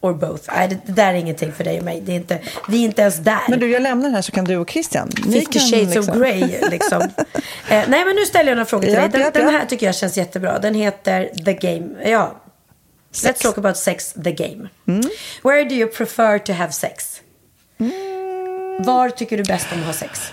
or both. Nej, det, det, där är ingenting för dig och mig. Det är inte, vi är inte ens där. Men du, jag lämnar den här så kan du och Christian. Fifty shades liksom. of grey, liksom. *laughs* eh, nej, men nu ställer jag några frågor till ja, dig. Den, ja, den, här tycker jag känns jättebra. Den heter The Game. Ja. Sex. Let's talk about sex, the game. Mm. Where do you prefer to have sex? Mm. Var tycker du bäst om att ha sex?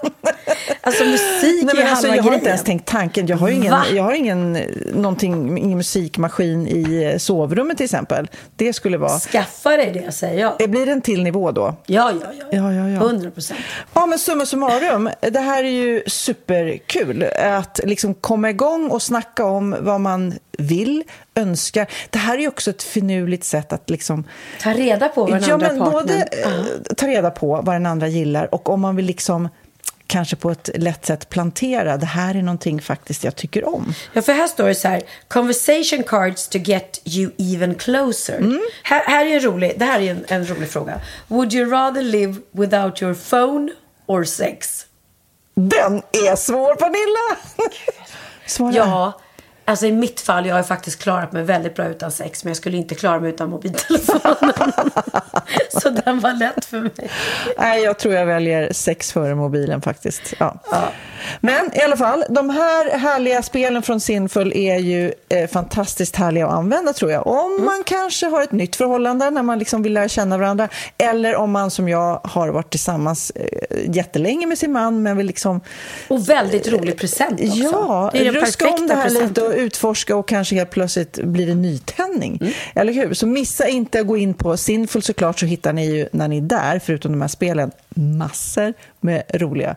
*laughs* alltså musik Nej, men är alltså, Jag har inte ens tänkt tanken. Jag har ingen, jag har ingen, ingen musikmaskin i sovrummet till exempel. Det skulle vara... Skaffa dig det säger jag. Det blir en till nivå då? Ja, ja, ja. ja, ja, ja. 100 procent. Ja, men summa summarum. Det här är ju superkul. Att liksom komma igång och snacka om vad man vill, önskar. Det här är ju också ett finurligt sätt att liksom... Ta reda på vad den ja, andra men partnern... Både uh. ta reda på vad den andra gillar och om man vill liksom kanske på ett lätt sätt plantera. Det här är någonting faktiskt jag tycker om. Ja, för här står det så här. Conversation cards to get you even closer. Mm. Här, här, är en rolig, det här är en, en rolig fråga. Would you rather live without your phone or sex? Den är svår, Pernilla! Svara. Ja, Alltså i mitt fall, jag har faktiskt klarat mig väldigt bra utan sex, men jag skulle inte klara mig utan mobiltelefonen. *laughs* så den var lätt för mig. Nej, jag tror jag väljer sex före mobilen faktiskt. Ja. ja. Men i alla fall, de här härliga spelen från Sinful är ju eh, fantastiskt härliga att använda tror jag. Om mm. man kanske har ett nytt förhållande när man liksom vill lära känna varandra, eller om man som jag har varit tillsammans eh, jättelänge med sin man, men vill liksom... Och väldigt rolig present också. Ja, det är ruska om det här presenten. lite utforska och kanske helt plötsligt blir det nytändning. Mm. Eller hur? Så missa inte att gå in på Sinful såklart så hittar ni ju när ni är där, förutom de här spelen, massor med roliga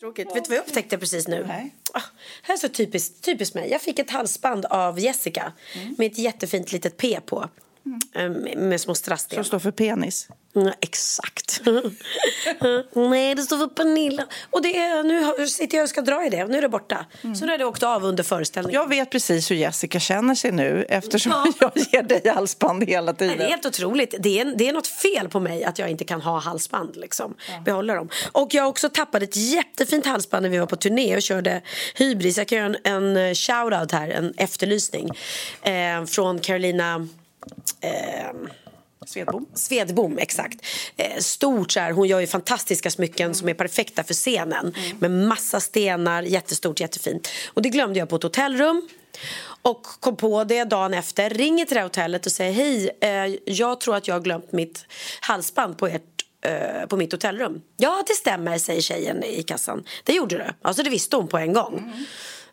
Tråkigt. Vet du vad jag upptäckte precis nu? Nej. Ah, här är så typiskt, typiskt mig. Jag fick ett halsband av Jessica mm. med ett jättefint litet P på. Mm. Med små strasssten. Som står för penis? Mm, exakt. *laughs* Nej, det står för Pernilla. Och det är, nu sitter jag och ska dra i det. Nu är det borta. Mm. Så nu har det åkt av under föreställningen. Jag vet precis hur Jessica känner sig nu eftersom ja. *laughs* jag ger dig halsband hela tiden. Det är helt otroligt. Det är, det är något fel på mig att jag inte kan ha halsband. Liksom. Ja. Behålla dem. Och jag har också tappat ett jättefint halsband när vi var på turné och körde Hybris. Jag kan göra en, en shout-out här, en efterlysning. Eh, från Carolina... Eh, Svedbom. Svedbom, exakt. Eh, stort så här, hon gör ju fantastiska smycken som är perfekta för scenen. Med massa stenar, jättestort, jättefint. Och det glömde jag på ett hotellrum. Och kom på det dagen efter, ringer till det hotellet och säger hej, eh, jag tror att jag har glömt mitt halsband på ert på mitt hotellrum. Ja, det stämmer, säger tjejen i kassan. Det gjorde du. Alltså det visste hon på en gång.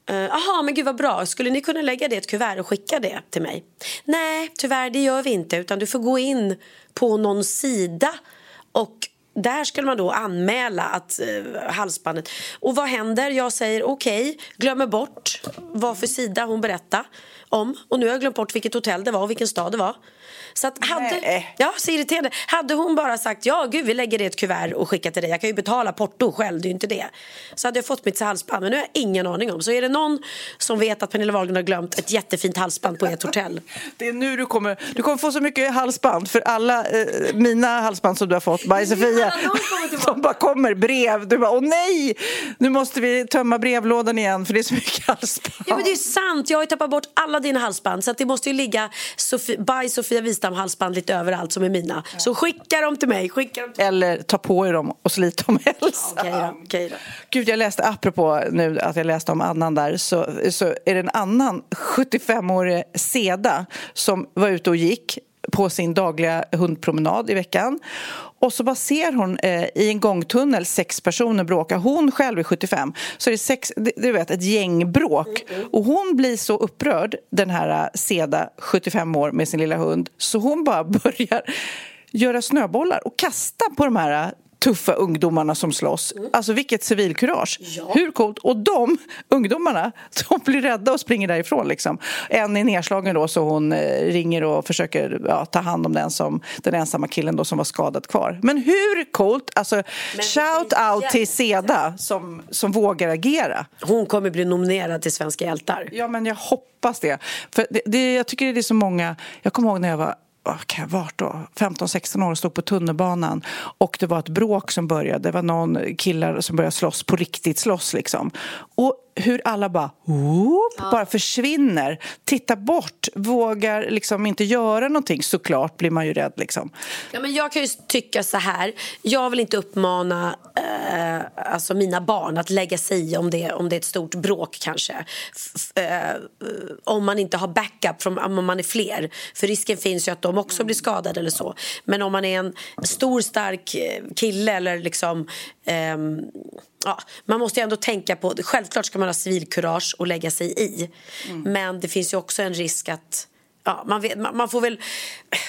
Eh, Jaha, men gud vad bra. Skulle ni kunna lägga det i ett kuvert och skicka det till mig? Nej, tyvärr det gör vi inte. Utan du får gå in på någon sida och där skulle man då anmäla att eh, halsbandet... Och vad händer? Jag säger okej, okay, glömmer bort vad för sida hon berättade om. Och nu har jag glömt bort vilket hotell det var och vilken stad det var. Så att hade, ja, så irriterande. Hade hon bara sagt ja, gud vi lägger det i ett kuvert och skickar till dig. Jag kan ju betala porto själv, det är ju inte det. Så hade jag fått mitt halsband, men nu har jag ingen aning om. Så är det någon som vet att Pernilla Wahlgren har glömt ett jättefint halsband på ett hotell. *laughs* Det är nu du kommer, du kommer få så mycket halsband för alla eh, mina halsband som du har fått, by *laughs* Sofia, *laughs* de bara kommer brev. Du bara, åh nej, nu måste vi tömma brevlådan igen för det är så mycket halsband. Ja men det är sant, jag har ju tappat bort alla dina halsband så det måste ju ligga Sofie, by Sofia Wistam halsband lite överallt som är mina. Så skicka dem till mig. Skicka dem till Eller ta på er dem och slit dem helst. Ja, okay då, okay då. Gud, jag läste, apropå nu att jag läste om Annan där, så, så är det en annan 75-årig Seda som var ute och gick på sin dagliga hundpromenad i veckan. Och så bara ser hon eh, i en gångtunnel sex personer bråka. Hon själv är 75, så det är sex, du vet, ett gängbråk. Och hon blir så upprörd, den här eh, Seda, 75 år, med sin lilla hund så hon bara *laughs* börjar göra snöbollar och kasta på de här eh, tuffa ungdomarna som slåss. Alltså vilket civilkurage. Ja. Hur coolt? Och de ungdomarna, *laughs* de blir rädda och springer därifrån. Liksom. En är nedslagen då så hon eh, ringer och försöker ja, ta hand om den, som, den ensamma killen då som var skadad kvar. Men hur coolt? Alltså, Men shout out till Seda som, som vågar agera. Hon kommer bli nominerad till Svenska hjältar. Ja, men jag hoppas det. För det, det jag tycker det är så många... Jag kommer ihåg när jag var kan jag varit då? 15-16 år och stod på tunnelbanan och det var ett bråk som började. Det var någon killar som började slåss, på riktigt slåss liksom. Och hur alla bara, whoop, ja. bara försvinner, tittar bort, vågar liksom inte göra någonting. Såklart blir man ju rädd. Liksom. Ja, men jag kan ju tycka så här, jag vill inte uppmana eh, alltså mina barn att lägga sig i om det, om det är ett stort bråk kanske. F eh, om man inte har backup, från, om man är fler. För risken finns ju att de också blir skadade eller så. Men om man är en stor stark eh, kille eller liksom eh, ja, man måste ju ändå tänka på, självklart ska man ha civilkurage och lägga sig i. Mm. Men det finns ju också en risk att Ja, man, vet, man, får väl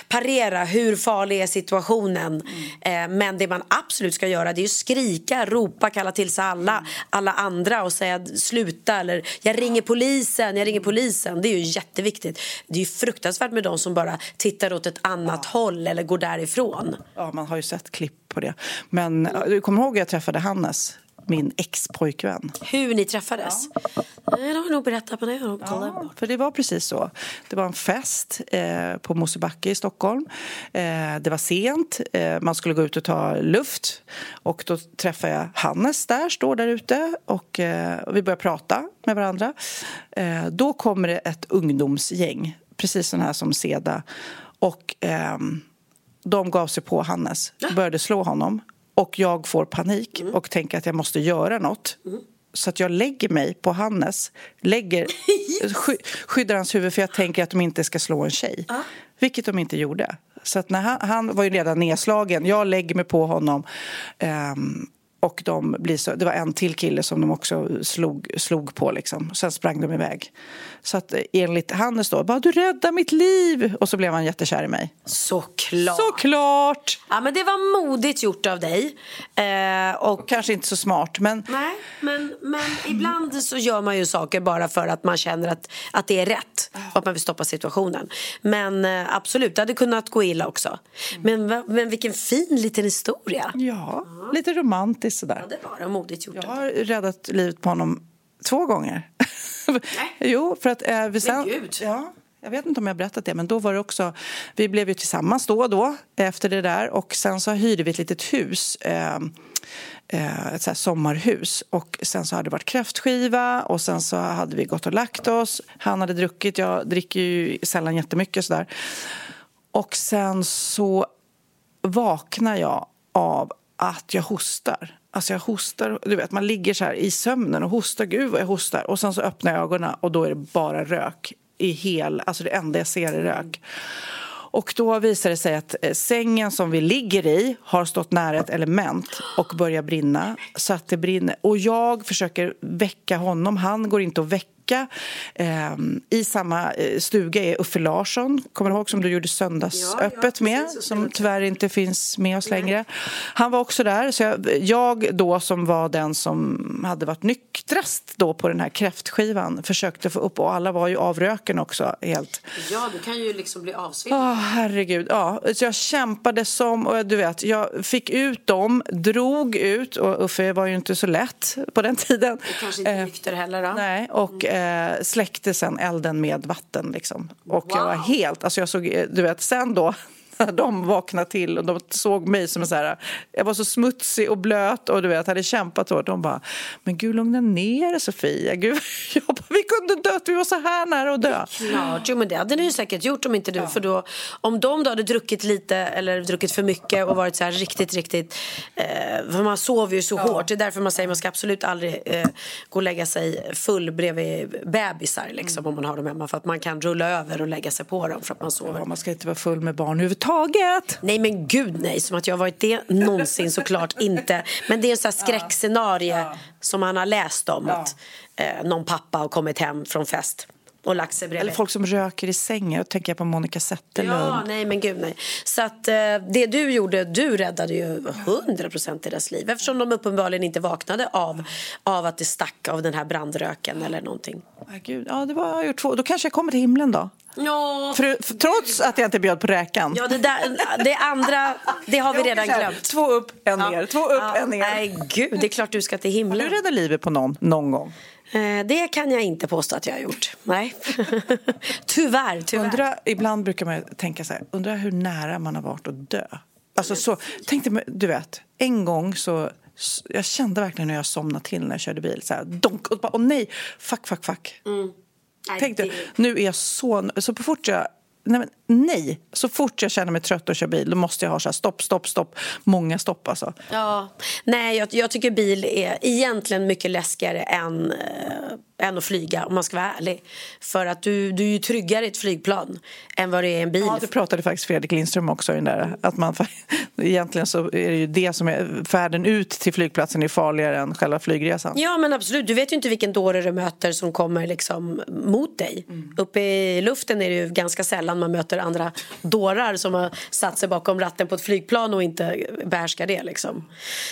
parera hur farlig är situationen. Mm. Eh, men det man absolut ska göra det är att skrika, ropa, kalla till sig alla, mm. alla andra och säga sluta eller jag ringer polisen, jag ringer polisen. Det är ju jätteviktigt. Det är fruktansvärt med de som bara tittar åt ett annat ja. håll eller går därifrån. Ja, man har ju sett klipp på det. Men du kommer ihåg att jag träffade Hannes min ex-pojkvän. Hur ni träffades? Ja. Nej, det har nog berättat, men det har ja, för det var precis så. Det var en fest eh, på Mosebacke i Stockholm. Eh, det var sent, eh, man skulle gå ut och ta luft. Och då träffade jag Hannes där, står där ute och, eh, och vi börjar prata med varandra. Eh, då kommer det ett ungdomsgäng, precis sån här som Seda. Och ehm, de gav sig på Hannes, började slå honom och jag får panik mm. och tänker att jag måste göra något. Mm. Så att jag lägger mig på Hannes, lägger, *laughs* sky, skyddar hans huvud för jag tänker att de inte ska slå en tjej. Ah. Vilket de inte gjorde. Så att när han, han var ju redan nedslagen. Jag lägger mig på honom. Um, och de blir så, det var en till kille som de också slog, slog på. Liksom. Sen sprang de iväg. Så att eh, enligt Hannes då, bara du räddade mitt liv! Och så blev han jättekär i mig. Såklart! Såklart! Ja, men det var modigt gjort av dig. Eh, och... och... kanske inte så smart, men... Nej, men, men ibland så gör man ju saker bara för att man känner att, att det är rätt. Och att man vill stoppa situationen. Men eh, absolut, det hade kunnat gå illa också. Mm. Men, men vilken fin liten historia. Ja, ja. lite romantiskt sådär. Ja, det var det. Modigt gjort. Jag har räddat livet på honom två gånger. *laughs* jo, för att... Eh, vi sen, men gud! Ja, jag vet inte om jag har berättat det, men då var det också... Vi blev ju tillsammans då och då efter det där och sen så hyrde vi ett litet hus. Eh, ett så sommarhus. Och sen så hade det varit kräftskiva och sen så hade vi gått och lagt oss. Han hade druckit, jag dricker ju sällan jättemycket sådär. Och sen så vaknar jag av att jag hostar. Alltså jag hostar, du vet man ligger så här i sömnen och hostar, gud vad jag hostar. Och sen så öppnar jag ögonen och då är det bara rök i hel, alltså det enda jag ser är rök. Och då visar det sig att eh, sängen som vi ligger i har stått nära ett element och börjar brinna. Så att det brinner. Och jag försöker väcka honom. Han går inte att väcka vecka. Eh, I samma eh, stuga är Uffe Larsson, kommer du ihåg, som du gjorde söndagsöppet Ja, med, precis. som tyvärr inte finns med oss längre. Han var också där, så jag, jag då som var den som hade varit nyktrast då på den här kräftskivan försökte få upp, och alla var ju av röken också helt. Ja, du kan ju liksom bli avsvimmad. Åh, herregud. Ja, så jag kämpade som... Och du vet, jag fick ut dem, drog ut... Och Uffe var ju inte så lätt på den tiden. Kanske inte Eh, nykter heller då. Nej, och eh, släckte sen elden med vatten. Liksom. Och jag var Wow. helt... Alltså jag såg, eh, du vet, sen då *laughs* de vaknade till och de såg mig som så här... Jag var så smutsig och blöt och du vet, hade kämpat hårt. De bara, men gud lugna ner dig Sofia. Gud, *laughs* jag bara, vi kunde dött, vi var så här nära att dö. Klart, jo men det hade ni ju säkert gjort om inte du. För då, om de då hade druckit lite eller druckit för mycket och varit så här riktigt, riktigt. Eh, för man sover ju så hårt. Det är därför man säger man ska absolut aldrig eh, gå och lägga sig full bredvid bebisar liksom, om man har dem hemma. För att man kan rulla över och lägga sig på dem för att man sover. Ja, man ska inte vara full med barn överhuvudtaget. Nej men gud nej, som att jag har varit det någonsin såklart inte. Men det är en sån här skräckscenarie som man har läst om. Att eh, någon pappa har kommit hem från fest och lagt sig bredvid. Eller folk som röker i sängen. Då tänker jag på Monica Zetterlund. Ja, nej men gud nej. Så att eh, det du gjorde, du räddade ju 100% deras liv. Eftersom de uppenbarligen inte vaknade av, av att det stack av den här brandröken eller någonting. Gud. Ja, det var jag har gjort två. Då kanske jag kommer till himlen då. Ja, För, för, trots att jag inte bjöd på räkan. ja det, där, det andra, det har vi redan glömt. Två upp, en ner. Två upp, Ja, en ner. Nej gud, det är klart du ska till Har himlen. du räddat livet på någon, någon gång? Eh, det kan jag inte påstå att jag har gjort. Nej. *laughs* tyvärr, tyvärr. Undra, ibland brukar man tänka så här, undrar hur nära man har varit att dö. Alltså så, tänkte, mig- du vet, en gång så, jag kände verkligen när jag somnade till när jag körde bil. Så här, donk, och bara, åh nej, fuck, fuck, fuck. Nej, Tänkte, det- nu är jag så... Så på fort jag... Nej, men nej, så fort jag känner mig trött och kör bil då måste jag ha så stopp, stopp, stopp. Många stopp alltså. Ja, nej jag, jag tycker bil är egentligen mycket läskigare än, äh, än att flyga om man ska vara ärlig. För att du, du är ju tryggare i ett flygplan än vad det är i en bil. Ja, det pratade faktiskt Fredrik Lindström också i den där. Att man, *laughs* egentligen så är det ju det som är färden ut till flygplatsen är farligare än själva flygresan. Ja men absolut, du vet ju inte vilken dåre du möter som kommer liksom mot dig. Mm. Uppe i luften är det ju ganska sällan man möter andra dårar som har satt sig bakom ratten på ett flygplan och inte behärskar det liksom.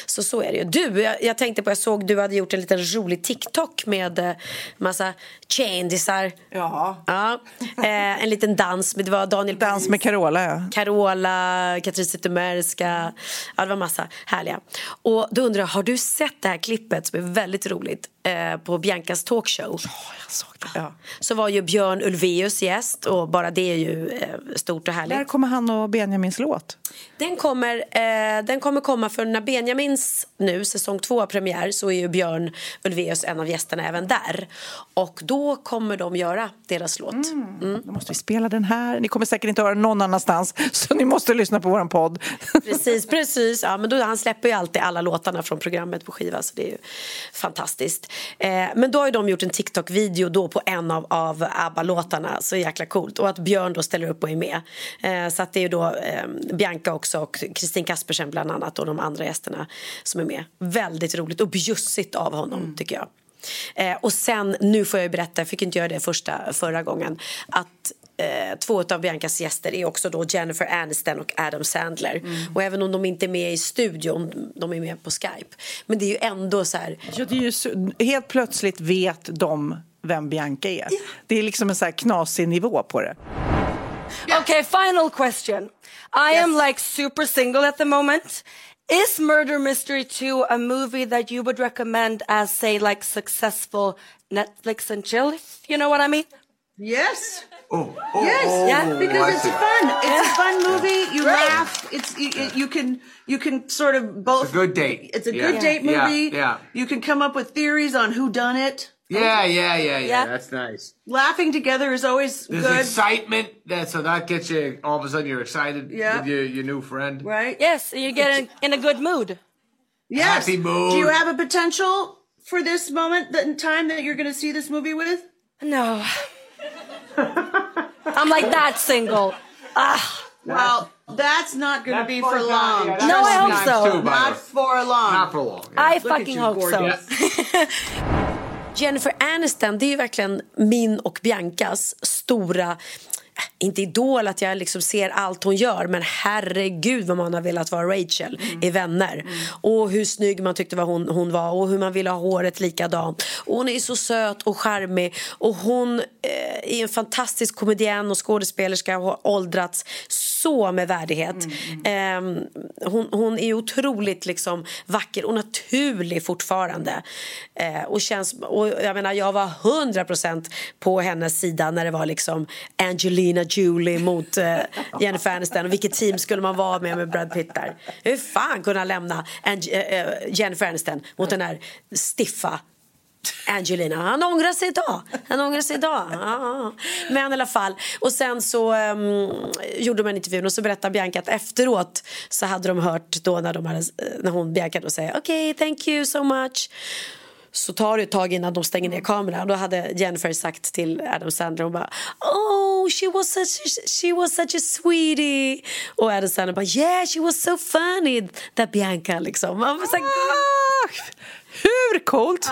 Så så är det ju. Du, jag, jag tänkte på, jag såg du hade gjort en liten rolig TikTok med eh, massa kändisar. Ja. Ja, eh, en liten dans, med, det var Daniel Dans med Carola, ja. Carola, Katrin Zytomierska, ja det var massa härliga. Och då undrar jag, har du sett det här klippet som är väldigt roligt eh, på Biancas talkshow? Jag såg det. Ja. Så var ju Björn Ulvaeus gäst och bara det är ju eh, stort och härligt. När kommer han och Benjamins låt? Den kommer, eh, den kommer komma för när Benjamins nu säsong två har premiär så är ju Björn Ulvaeus en av gästerna även där. Och då kommer de göra deras låt. Mm. Då måste vi spela den här. Ni kommer säkert inte höra någon annanstans *laughs* så ni måste lyssna på vår podd. *laughs* Precis, precis. Ja, men då, han släpper ju alltid alla låtarna från programmet på skiva så det är fantastiskt. Eh, men då har de gjort en TikTok-video då på en av, av ABBA-låtarna, så jäkla coolt. Och att Björn då ställer upp och är med. Eh, så att det är då eh, Bianca också och Kristin Kaspersen bland annat och de andra gästerna som är med. Väldigt roligt och bjussigt av honom tycker jag. Eh, och sen, nu får jag ju berätta, jag fick inte göra det första, förra gången, att eh, två av Biancas gäster är också då Jennifer Aniston och Adam Sandler. Och även om de inte är med i studion, de är med på Skype. Men det är ju ändå så här, Ja, det är ju så, helt plötsligt vet de vem Bianca är. Det är liksom en så här knasig nivå på det. Okay, final question. I am like super single at the moment. Is Murder Mystery 2 a movie that you would recommend as, say, like successful Netflix and chill? if You know what I mean? Yes. Oh, oh, oh Yes. Oh, yeah. Because it's fun. It's a fun movie. You laugh. It's you, you can you can sort of both. It's a good date. It's a Yeah. good date Yeah, movie. yeah. You can come up with theories on who done it. Yeah, yeah, yeah, yeah. Yeah. That's nice. Laughing together is always There's good, excitement. That so that gets you all of a sudden you're excited Yeah. with your your new friend. right? Yes, you get in, in a good mood. Yes. Happy mood. Do you have a potential for this moment, that in time that you're going to see this movie with? No. I'm like that single. Ah. Well, that's not going to be for long. time. Yeah, No, I hope nice so. Too, by the Not for long. Not for long. yeah. I Look at fucking you, hope so. gorgeous. *laughs* Jennifer Aniston, det är verkligen min och Biancas stora inte idol att jag liksom ser allt hon gör men herregud vad man har velat vara Rachel i Vänner. Och hur snygg man tyckte vad hon, hon var och hur man ville ha håret likadant. Och hon är så söt och charmig och hon eh, är en fantastisk komedian och skådespelerska och har åldrats så med värdighet. Ehm, hon, hon är otroligt liksom vacker och naturlig fortfarande. Eh, och känns, och jag menar jag var 100% på hennes sida när det var liksom Angelina Jolie mot eh, Jennifer Aniston. Och vilket team skulle man vara med med Brad Pitt där? Hur fan kunde han lämna Ange eh, eh, Jennifer Aniston mot den här stiffa Angelina, han ångrar sig idag. Han ångrar sig idag. Ja. Men i alla fall. Och sen så um, gjorde de en intervju och så berättade Bianca att efteråt så hade de hört då när, de hade, när hon Bianca då säger okej, okay, thank you so much. Så tar det ett tag innan de stänger ner kameran. Och då hade Jennifer sagt till Adam Sandler hon bara Oh, she was such a, she was such a sweetie. Och Adam Sandler bara Yeah, she was so funny. That Bianca liksom. Man var så här, Ah, hur coolt?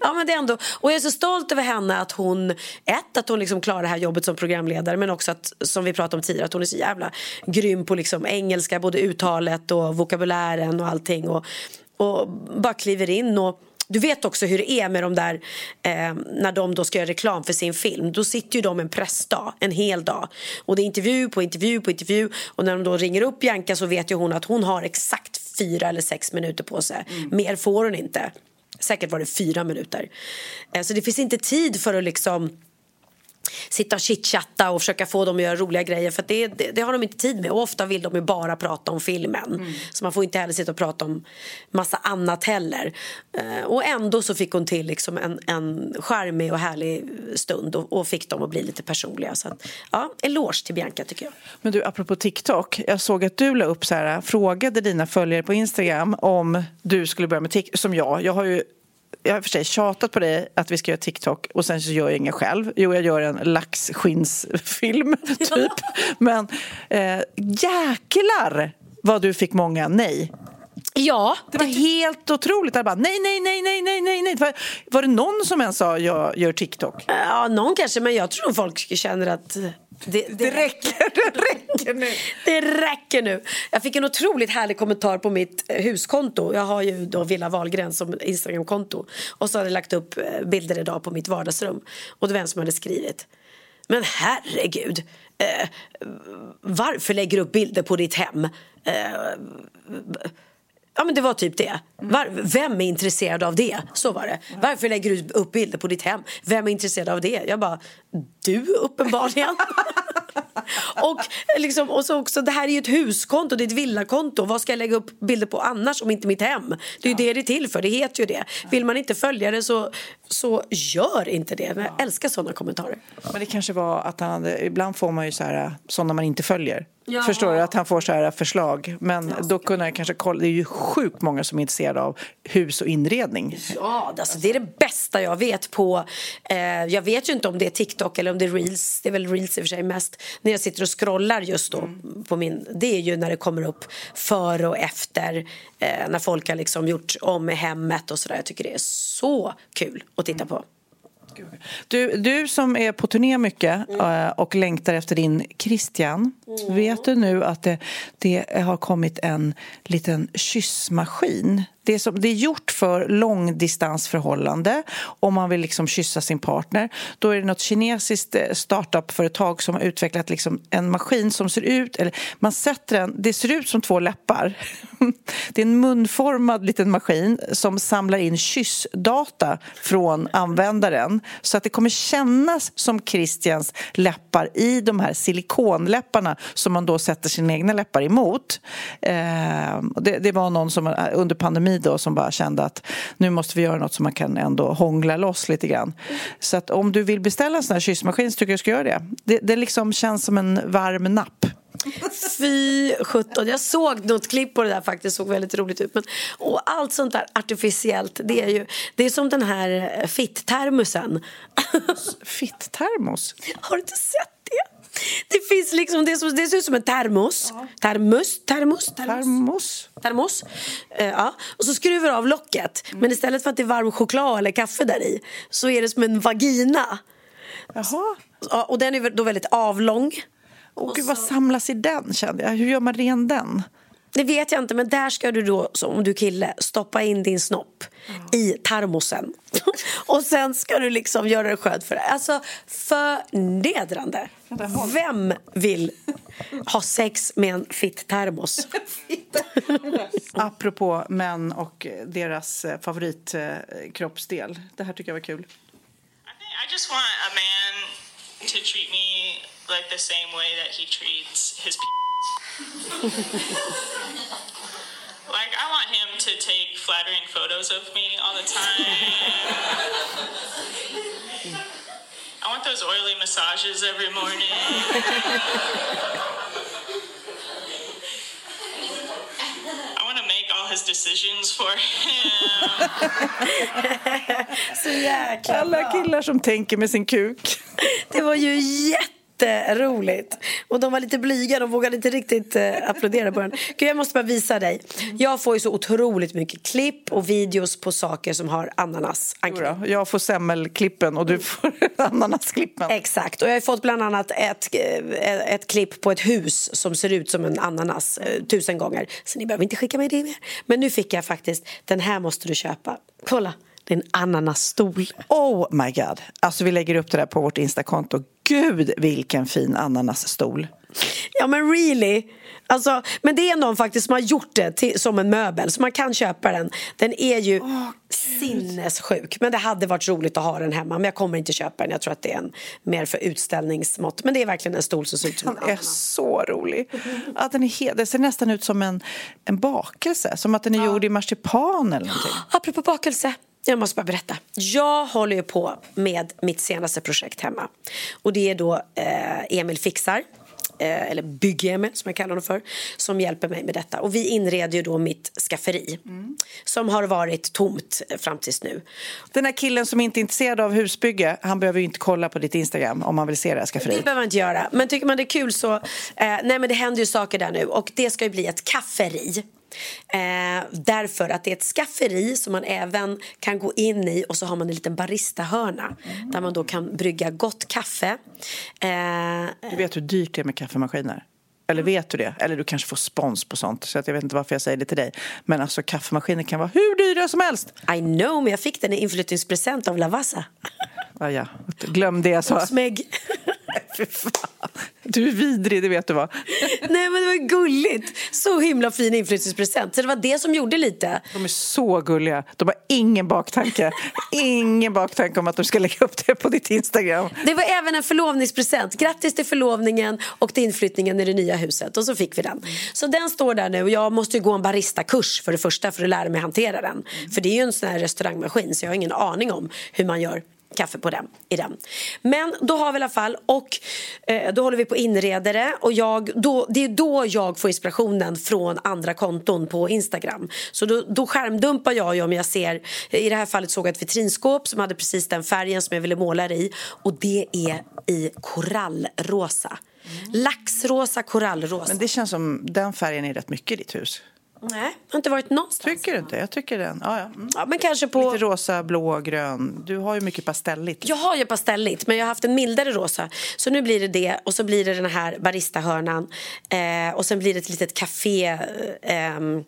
Ja, men det är ändå, och jag är så stolt över henne att hon, ett, att hon liksom klarar det här jobbet som programledare men också att, som vi pratade om tidigare, att hon är så jävla grym på liksom engelska, både uttalet och vokabulären och allting och, och bara kliver in och du vet också hur det är med de där eh, när de då ska göra reklam för sin film. Då sitter ju de en pressdag, en hel dag. Och det är intervju på intervju på intervju. Och när de då ringer upp Bianca så vet ju hon att hon har exakt fyra eller sex minuter på sig. Mer får hon inte. Säkert var det fyra minuter. Eh, Så det finns inte tid för att liksom sitta och chitchatta och försöka få dem att göra roliga grejer för det, det, det har de inte tid med och ofta vill de ju bara prata om filmen så man får inte heller sitta och prata om massa annat heller Eh, och ändå så fick hon till liksom en, en charmig och härlig stund och, och fick dem att bli lite personliga så att, ja, eloge till Bianca tycker jag Men du, apropå TikTok. Jag såg att du la upp så här, frågade dina följare på Instagram om du skulle börja med TikTok, som jag. Jag har ju jag har för sig tjatat på dig att vi ska göra TikTok och sen så gör jag ingen själv. Jo, jag gör en laxskinnsfilm, *laughs* typ. Men eh, jäklar vad du fick många nej. Ja, Det var helt otroligt. Jag bara, nej, nej, nej, nej, nej, nej, nej. Var, var det någon som ens sa jag gör TikTok? ja, någon kanske men jag tror folk känner att det, det, Det räcker, det räcker nu. *laughs* Det räcker nu. Jag fick en otroligt härlig kommentar på mitt eh, huskonto. Jag har ju då Villa Wahlgren som Instagramkonto. Och så hade jag lagt upp eh, bilder idag på mitt vardagsrum. Och det var en som hade skrivit. Men herregud. Eh, varför lägger du upp bilder på ditt hem? Eh, Ja men det var typ det. Var, vem är intresserad av det? Så var det. Varför lägger du upp bilder på ditt hem? Vem är intresserad av det? Jag bara, du uppenbarligen. *laughs* och, liksom, och så också, det här är ju ett huskonto, det är ett villakonto. Vad ska jag lägga upp bilder på annars om inte mitt hem? Det är ju det det är till för, det heter ju det. Vill man inte följa det så, så gör inte det. Men jag älskar sådana kommentarer. Men det kanske var att han hade, ibland får man ju så här, sådana man inte följer. Ja. Förstår du? Att han får så här förslag. Men då kunde han kanske kolla, det är ju sjukt många som är intresserade av hus och inredning. Ja, alltså, det är det bästa jag vet på... Eh, jag vet ju inte om det är TikTok eller om det är Reels. Det är väl Reels i och för sig mest. När jag sitter och scrollar just då på min... Det är ju när det kommer upp före och efter. Eh, när folk har liksom gjort om hemmet och sådär. Jag tycker det är så kul att titta på. Du, du som är på turné mycket eh, och längtar efter din Christian. Vet du nu att det, det har kommit en liten kyssmaskin? Det är, som, det är gjort för långdistansförhållande om man vill liksom kyssa sin partner. Då är det något kinesiskt eh, startupföretag som har utvecklat liksom en maskin som ser ut... Eller man sätter den, det ser ut som två läppar. *laughs* Det är en munformad liten maskin som samlar in kyssdata från användaren så att det kommer kännas som Christians läppar i de här silikonläpparna som man då sätter sina egna läppar emot. Ehm, det, det var någon som eh, under pandemin då som bara kände att nu måste vi göra något som man kan ändå hångla loss lite grann. Så att om du vill beställa en sån här kyssmaskin så tycker jag du ska göra det. Det, det liksom känns som en varm napp. *laughs* Fy sjutton, jag såg något klipp på det där faktiskt, såg väldigt roligt ut. Men, och allt sånt där artificiellt, det är ju det är som den här fitt-termosen. *laughs* Fitt-termos? Har du inte sett det? Det finns liksom, det, som, det ser ut som en termos. Termos, termos, termos. Termos. Eh, ja. Och så skruvar du av locket. Men istället för att det är varm choklad eller kaffe där i så är det som en vagina. Jaha. Ja, och den är då väldigt avlång. Åh, gud, vad samlas i den kände jag. Hur gör man ren den? Det vet jag inte, men där ska du då, om du kille, stoppa in din snopp i termosen. *laughs* och sen ska du liksom göra det skönt för dig. Alltså, förnedrande. Vem vill ha sex med en fitt termos? *laughs* Apropå män och deras eh, favoritkroppsdel. Det här tycker jag var kul. I just want a man to treat me like the same way that he treats his *laughs* like I want him to take flattering photos of me all the time. I want those oily massages every morning. I want to make all his decisions for him. *laughs* Så jäkla Alla bra. killar som tänker med sin kuk. Det var ju jätteroligt. Och de var lite blyga, de vågade inte riktigt eh, applådera på den. Gud, jag måste bara visa dig. Jag får ju så otroligt mycket klipp och videos på saker som har ananas. Jodå, Jag får semmelklippen och du får *laughs* ananasklippen. Exakt, och jag har fått bland annat ett, eh, ett klipp på ett hus som ser ut som en ananas eh, tusen gånger. Så ni behöver inte skicka mig det mer. Men nu fick jag faktiskt, den här måste du köpa. Kolla, det är en ananasstol. Oh my god. Alltså vi lägger upp det där på vårt Instakonto. Gud vilken fin ananasstol. Ja men really. Alltså, men det är någon faktiskt som har gjort det till, som en möbel så man kan köpa den. Den är ju sinnessjuk. Men det hade varit roligt att ha den hemma men jag kommer inte köpa den. Jag tror att det är en mer för utställningsmått. Men det är verkligen en stol som ser ut som en Den är så rolig. Att den är det ser nästan ut som en, en bakelse. Som att den är gjord i marsipan eller någonting. *gasps* Apropå bakelse. Jag måste bara berätta. Jag håller ju på med mitt senaste projekt hemma. Och det är då eh, Emil Fixar. Eh, eller Bygg-Emil som jag kallar honom för. Som hjälper mig med detta. Och vi inreder ju då mitt skafferi. Som har varit tomt eh, fram tills nu. Den här killen som inte är intresserad av husbygge, han behöver ju inte kolla på ditt Instagram om han vill se det här Det skafferiet. behöver man inte göra. Men tycker man det är kul så... Eh, nej men det händer ju saker där nu. Och det ska ju bli ett kafferi. Eh, därför att det är ett skafferi som man även kan gå in i och så har man en liten baristahörna där man då kan brygga gott kaffe. Eh, Du vet hur dyrt det är med kaffemaskiner? Eller vet du det? Eller du kanske får spons på sånt. Så att jag vet inte varför jag säger det till dig. Men alltså kaffemaskiner kan vara hur dyra som helst. I know, men jag fick den i inflyttningspresent av Lavazza. *laughs* Ja, ja. Glöm det jag sa. Smeg. Fy fan. Du är vidrig, det vet du vad. *laughs* Nej men det var ju gulligt. Så himla fin inflyttningspresent. Så det var det som gjorde lite. De är så gulliga. De har ingen baktanke. ingen baktanke om att du ska lägga upp det på ditt Instagram. Det var även en förlovningspresent. Grattis till förlovningen och till inflyttningen i det nya huset. Och så fick vi den. Så den står där nu jag måste ju gå en baristakurs för det första för att lära mig hantera den. För det är ju en sån här restaurangmaskin så jag har ingen aning om hur man gör kaffe på den, i den. Men då har vi i alla fall och eh, då håller vi på inredare. det och jag, då, det är då jag får inspirationen från andra konton på Instagram. Så då, då skärmdumpar jag ju om jag ser, i det här fallet såg jag ett vitrinskåp som hade precis den färgen som jag ville måla det i och det är i korallrosa. Laxrosa, korallrosa. Men det känns som den färgen är rätt mycket i ditt hus. Nej, jag har inte varit någonstans. Tycker du inte? Jag tycker den. Ja, ja. Mm. Ja, men kanske på... Lite rosa, blå, grön. Du har ju mycket pastelligt. Jag har ju pastelligt, men jag har haft en mildare rosa. Så nu blir det det och så blir det den här baristahörnan. Eh, och sen blir det ett litet café. Eh, ehm, eh,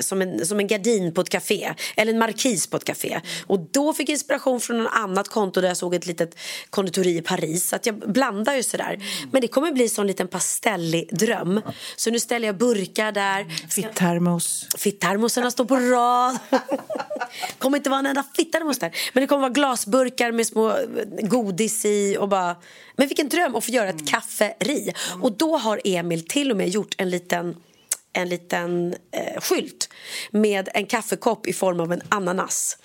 som en, som en gardin på ett café, eller en markis på ett café. Och då fick jag inspiration från något annat konto där jag såg ett litet konditori i Paris. Så att jag blandar ju sådär. Men det kommer bli en sån liten pastellig dröm. Så nu ställer jag burkar där. Fitt-termos. Fitt-termosarna står på rad. *laughs* kommer inte vara en enda fitt-termos där. Men det kommer vara glasburkar med små godis i och bara... Men vilken dröm att få göra ett kafferi. Och då har Emil till och med gjort en liten en liten eh, skylt med en kaffekopp i form av en ananas.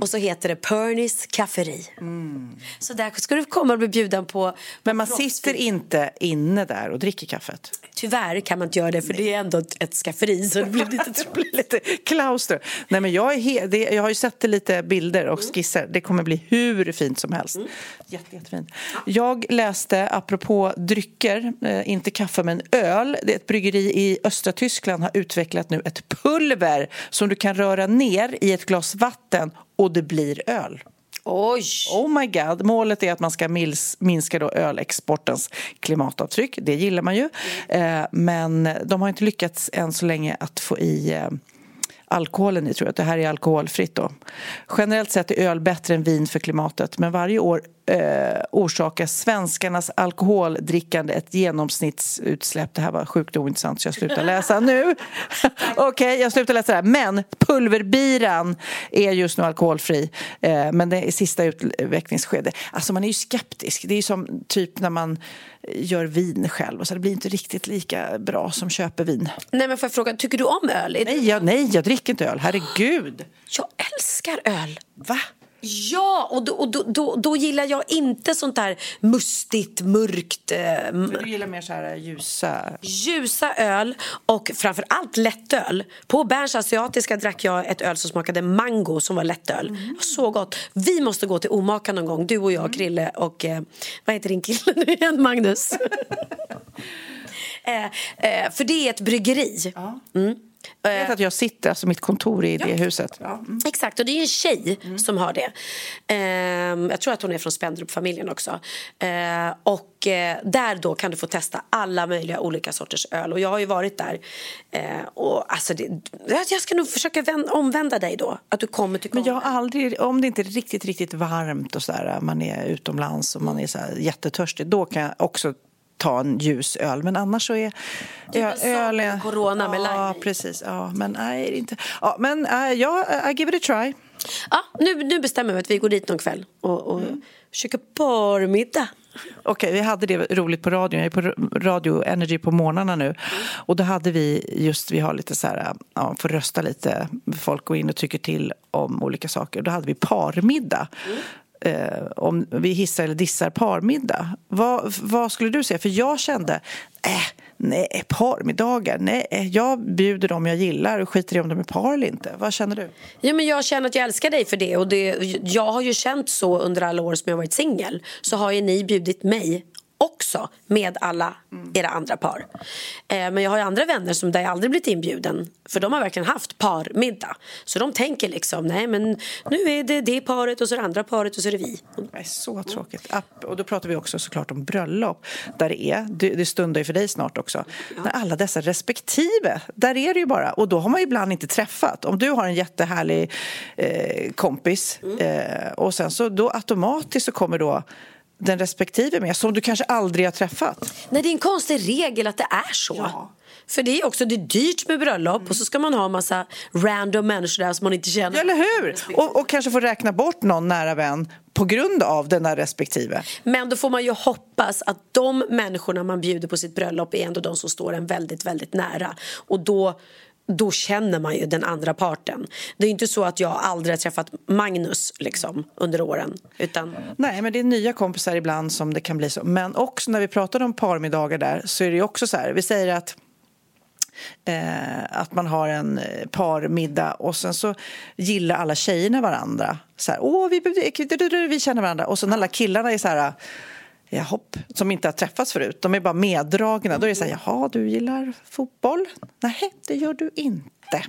Och så heter det Pernis kafferi. Så där ska du komma och bli bjuden på Men man sitter inte inne där och dricker kaffet? Tyvärr kan man inte göra det för det är ändå ett, ett skafferi så det blir lite *laughs* lite klauster. Nej, men jag, är det, jag har ju sett lite bilder och skisser. Det kommer bli hur fint som helst. Jätte, jättefint. Jag läste, apropå drycker, eh, inte kaffe men öl. Det är ett bryggeri i östra Tyskland har utvecklat nu ett pulver som du kan röra ner i ett glas vatten och det blir öl. Oj! Oh my god. Målet är att man ska minska då ölexportens klimatavtryck. Det gillar man ju. Eh, men de har inte lyckats än så länge att få i eh, alkoholen i, tror jag. Det här är alkoholfritt då. Generellt sett är öl bättre än vin för klimatet men varje år eh, orsakar svenskarnas alkoholdrickande ett genomsnittsutsläpp. Det här var sjukt ointressant så jag slutar läsa nu. *laughs* *laughs* Okej, jag slutar läsa det här. Men pulverbiran är just nu alkoholfri. Eh, men det är sista utvecklingsskede. Alltså man är ju skeptisk. Det är som typ när man gör vin själv. Och så det blir inte riktigt lika bra som köper vin. Nej men får jag fråga, tycker du om öl? Nej, jag, nej, jag dricker inte öl. Herregud. *gasps* Jag älskar öl. Va? Ja, och, då, och då, då, då gillar jag inte sånt där mustigt, mörkt, eh, Du gillar mer så här ljusa... ljusa öl och framför allt lättöl. På Berns asiatiska drack jag ett öl som smakade mango som var lättöl. Så gott. Vi måste gå till Omaka någon gång, du och jag, Krille och eh, vad heter din kille nu igen, Magnus? *laughs* *laughs* eh, eh, för det är ett bryggeri. Mm. Jag vet att jag sitter, alltså mitt kontor är i det huset. Exakt, och det är en tjej som har det. Ehm, jag tror att hon är från Spendrup-familjen också. Ehm, och eh, där då kan du få testa alla möjliga olika sorters öl. Och jag har ju varit där. Ehm, och alltså det, jag ska nog försöka vän, omvända dig då. Att du kommer tycka Men jag har aldrig, om det inte är riktigt, riktigt varmt och så där, man är utomlands och man är så här jättetörstig, då kan jag också ta en ljus öl. Men annars så är en sån med Corona med lime Ja, precis. Ja, men nej, är inte. Ja, men äh, ja, I give it a try. Ja, nu, nu bestämmer vi att vi går dit någon kväll och, och käkar parmiddag. Okej, vi hade det roligt på radion. Jag är på Radio Energy på morgnarna nu. Och då hade vi just, vi har lite så här, ja, får rösta lite. Folk går in och tycker till om olika saker. Då hade vi parmiddag. Eh, om vi hissar eller dissar parmiddag. Vad, vad skulle du säga? För jag kände, äh, nej, parmiddagar, nej, eh, jag bjuder dem jag gillar och skiter i om de är par eller inte. Vad känner du? Ja, men jag känner att jag älskar dig för det. Och det, jag har ju känt så under alla år som jag varit singel. Så har ju ni bjudit mig också med alla era andra par. Eh, men jag har ju andra vänner som där jag aldrig blivit inbjuden. För de har verkligen haft parmiddag. Så de tänker liksom, nej men nu är det det paret och så är det andra paret och så är det vi. Det är så tråkigt. Och då pratar vi också såklart om bröllop. Där det är, det, stundar ju för dig snart också. När alla dessa respektive, där är det ju bara. Och då har man ju ibland inte träffat. Om du har en jättehärlig eh, kompis eh, och sen så då automatiskt så kommer då den respektive med som du kanske aldrig har träffat. Nej, det är en konstig regel att det är så. För det är också det är dyrt med bröllop och så ska man ha en massa random människor där som man inte känner. Ja, eller hur? Och, och kanske få räkna bort någon nära vän på grund av den där respektive. Men då får man ju hoppas att de människorna man bjuder på sitt bröllop är ändå de som står en väldigt, väldigt nära. Och då, då känner man ju den andra parten. Det är inte så att jag aldrig har träffat Magnus liksom, under åren. Utan... Nej, men det är nya kompisar ibland som det kan bli så. Men också när vi pratar om parmiddagar där så är det ju också så här. Vi säger att Eh, att man har en eh, parmiddag och sen så gillar alla tjejerna varandra. Så här, Åh, vi, vi, vi känner varandra. Och sen alla killarna är så här Jaha, som inte har träffats förut. De är bara meddragna. Då är det så här, jaha, du gillar fotboll? Nej, det gör du inte.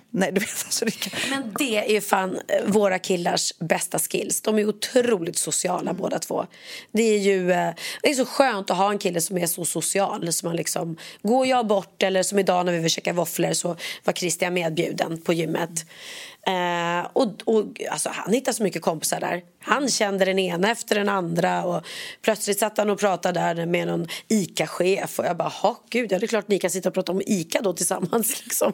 Nej, du vet, alltså, det kan... Men det är ju fan eh, våra killars bästa skills. De är otroligt sociala båda två. Det är ju eh, det är så skönt att ha en kille som är så social. Som man liksom, går jag bort eller som idag när vi vill käka våfflor så var Christian medbjuden på gymmet. Eh, och, och, alltså, han hittade så mycket kompisar där. Han kände den ena efter den andra. Och plötsligt satt han och pratade där med någon ICA-chef. Och jag bara, ha gud, ja, det är klart ni kan sitta och prata om ICA då tillsammans. *laughs* Liksom.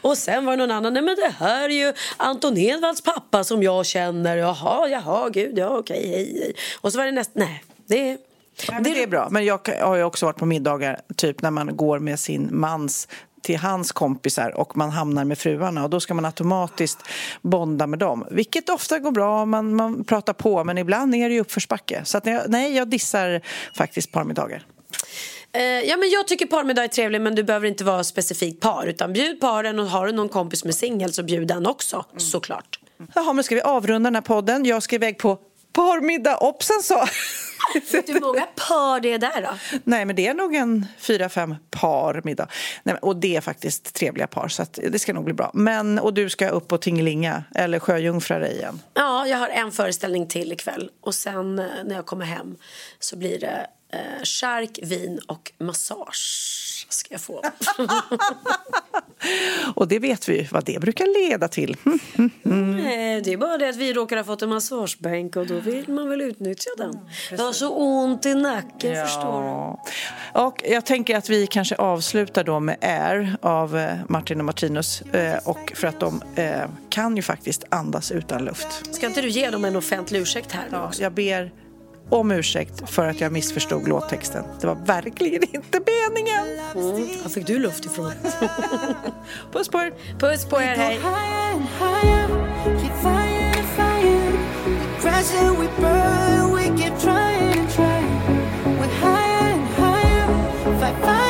och sen var det någon annan, nej men det här är ju Anton Edvalls pappa som jag känner. Jaha, jaha, gud, ja okej, hej, hej. Och så var det nästa, nej, det är Nej, men det är bra. Men jag har ju också varit på middagar typ när man går med sin mans till hans kompisar och man hamnar med fruarna och då ska man automatiskt bonda med dem. Vilket ofta går bra, man, man pratar på men ibland är det ju uppförsbacke. Så jag, nej, jag dissar faktiskt parmiddagar. Eh, ja, men jag tycker parmiddag är trevlig men du behöver inte vara specifikt par utan bjud paren och har du någon kompis med singel så bjud den också såklart. Jaha, men ska vi avrunda den här podden? Jag ska iväg på parmiddag. Hoppsan så! Vet *laughs* du hur många par det är där då? Nej, men det är nog en fyra, fem par middag. Nej, och det är faktiskt trevliga par, så att det ska nog bli bra. Men, och du ska upp och tingelinga, eller sjöjungfra dig igen. Ja, jag har en föreställning till ikväll och sen eh, när jag kommer hem så blir det eh, chark, vin och massage ska jag få. *laughs* Och det vet vi vad det brukar leda till. Nej, *laughs* det är bara det att vi råkar ha fått en massagebänk och då vill man väl utnyttja den. Jag har så ont i nacken förstår du. Och jag tänker att vi kanske avslutar då med Air av eh, Martin och Martinus. Eh, Och för att de eh, kan ju faktiskt andas utan luft. Ska inte du ge dem en offentlig ursäkt här? Ja, jag ber om ursäkt för att jag missförstod låttexten. Det var verkligen inte meningen. Mm. Var fick du luft ifrån? *laughs* Puss på er. Puss på er, hej. Take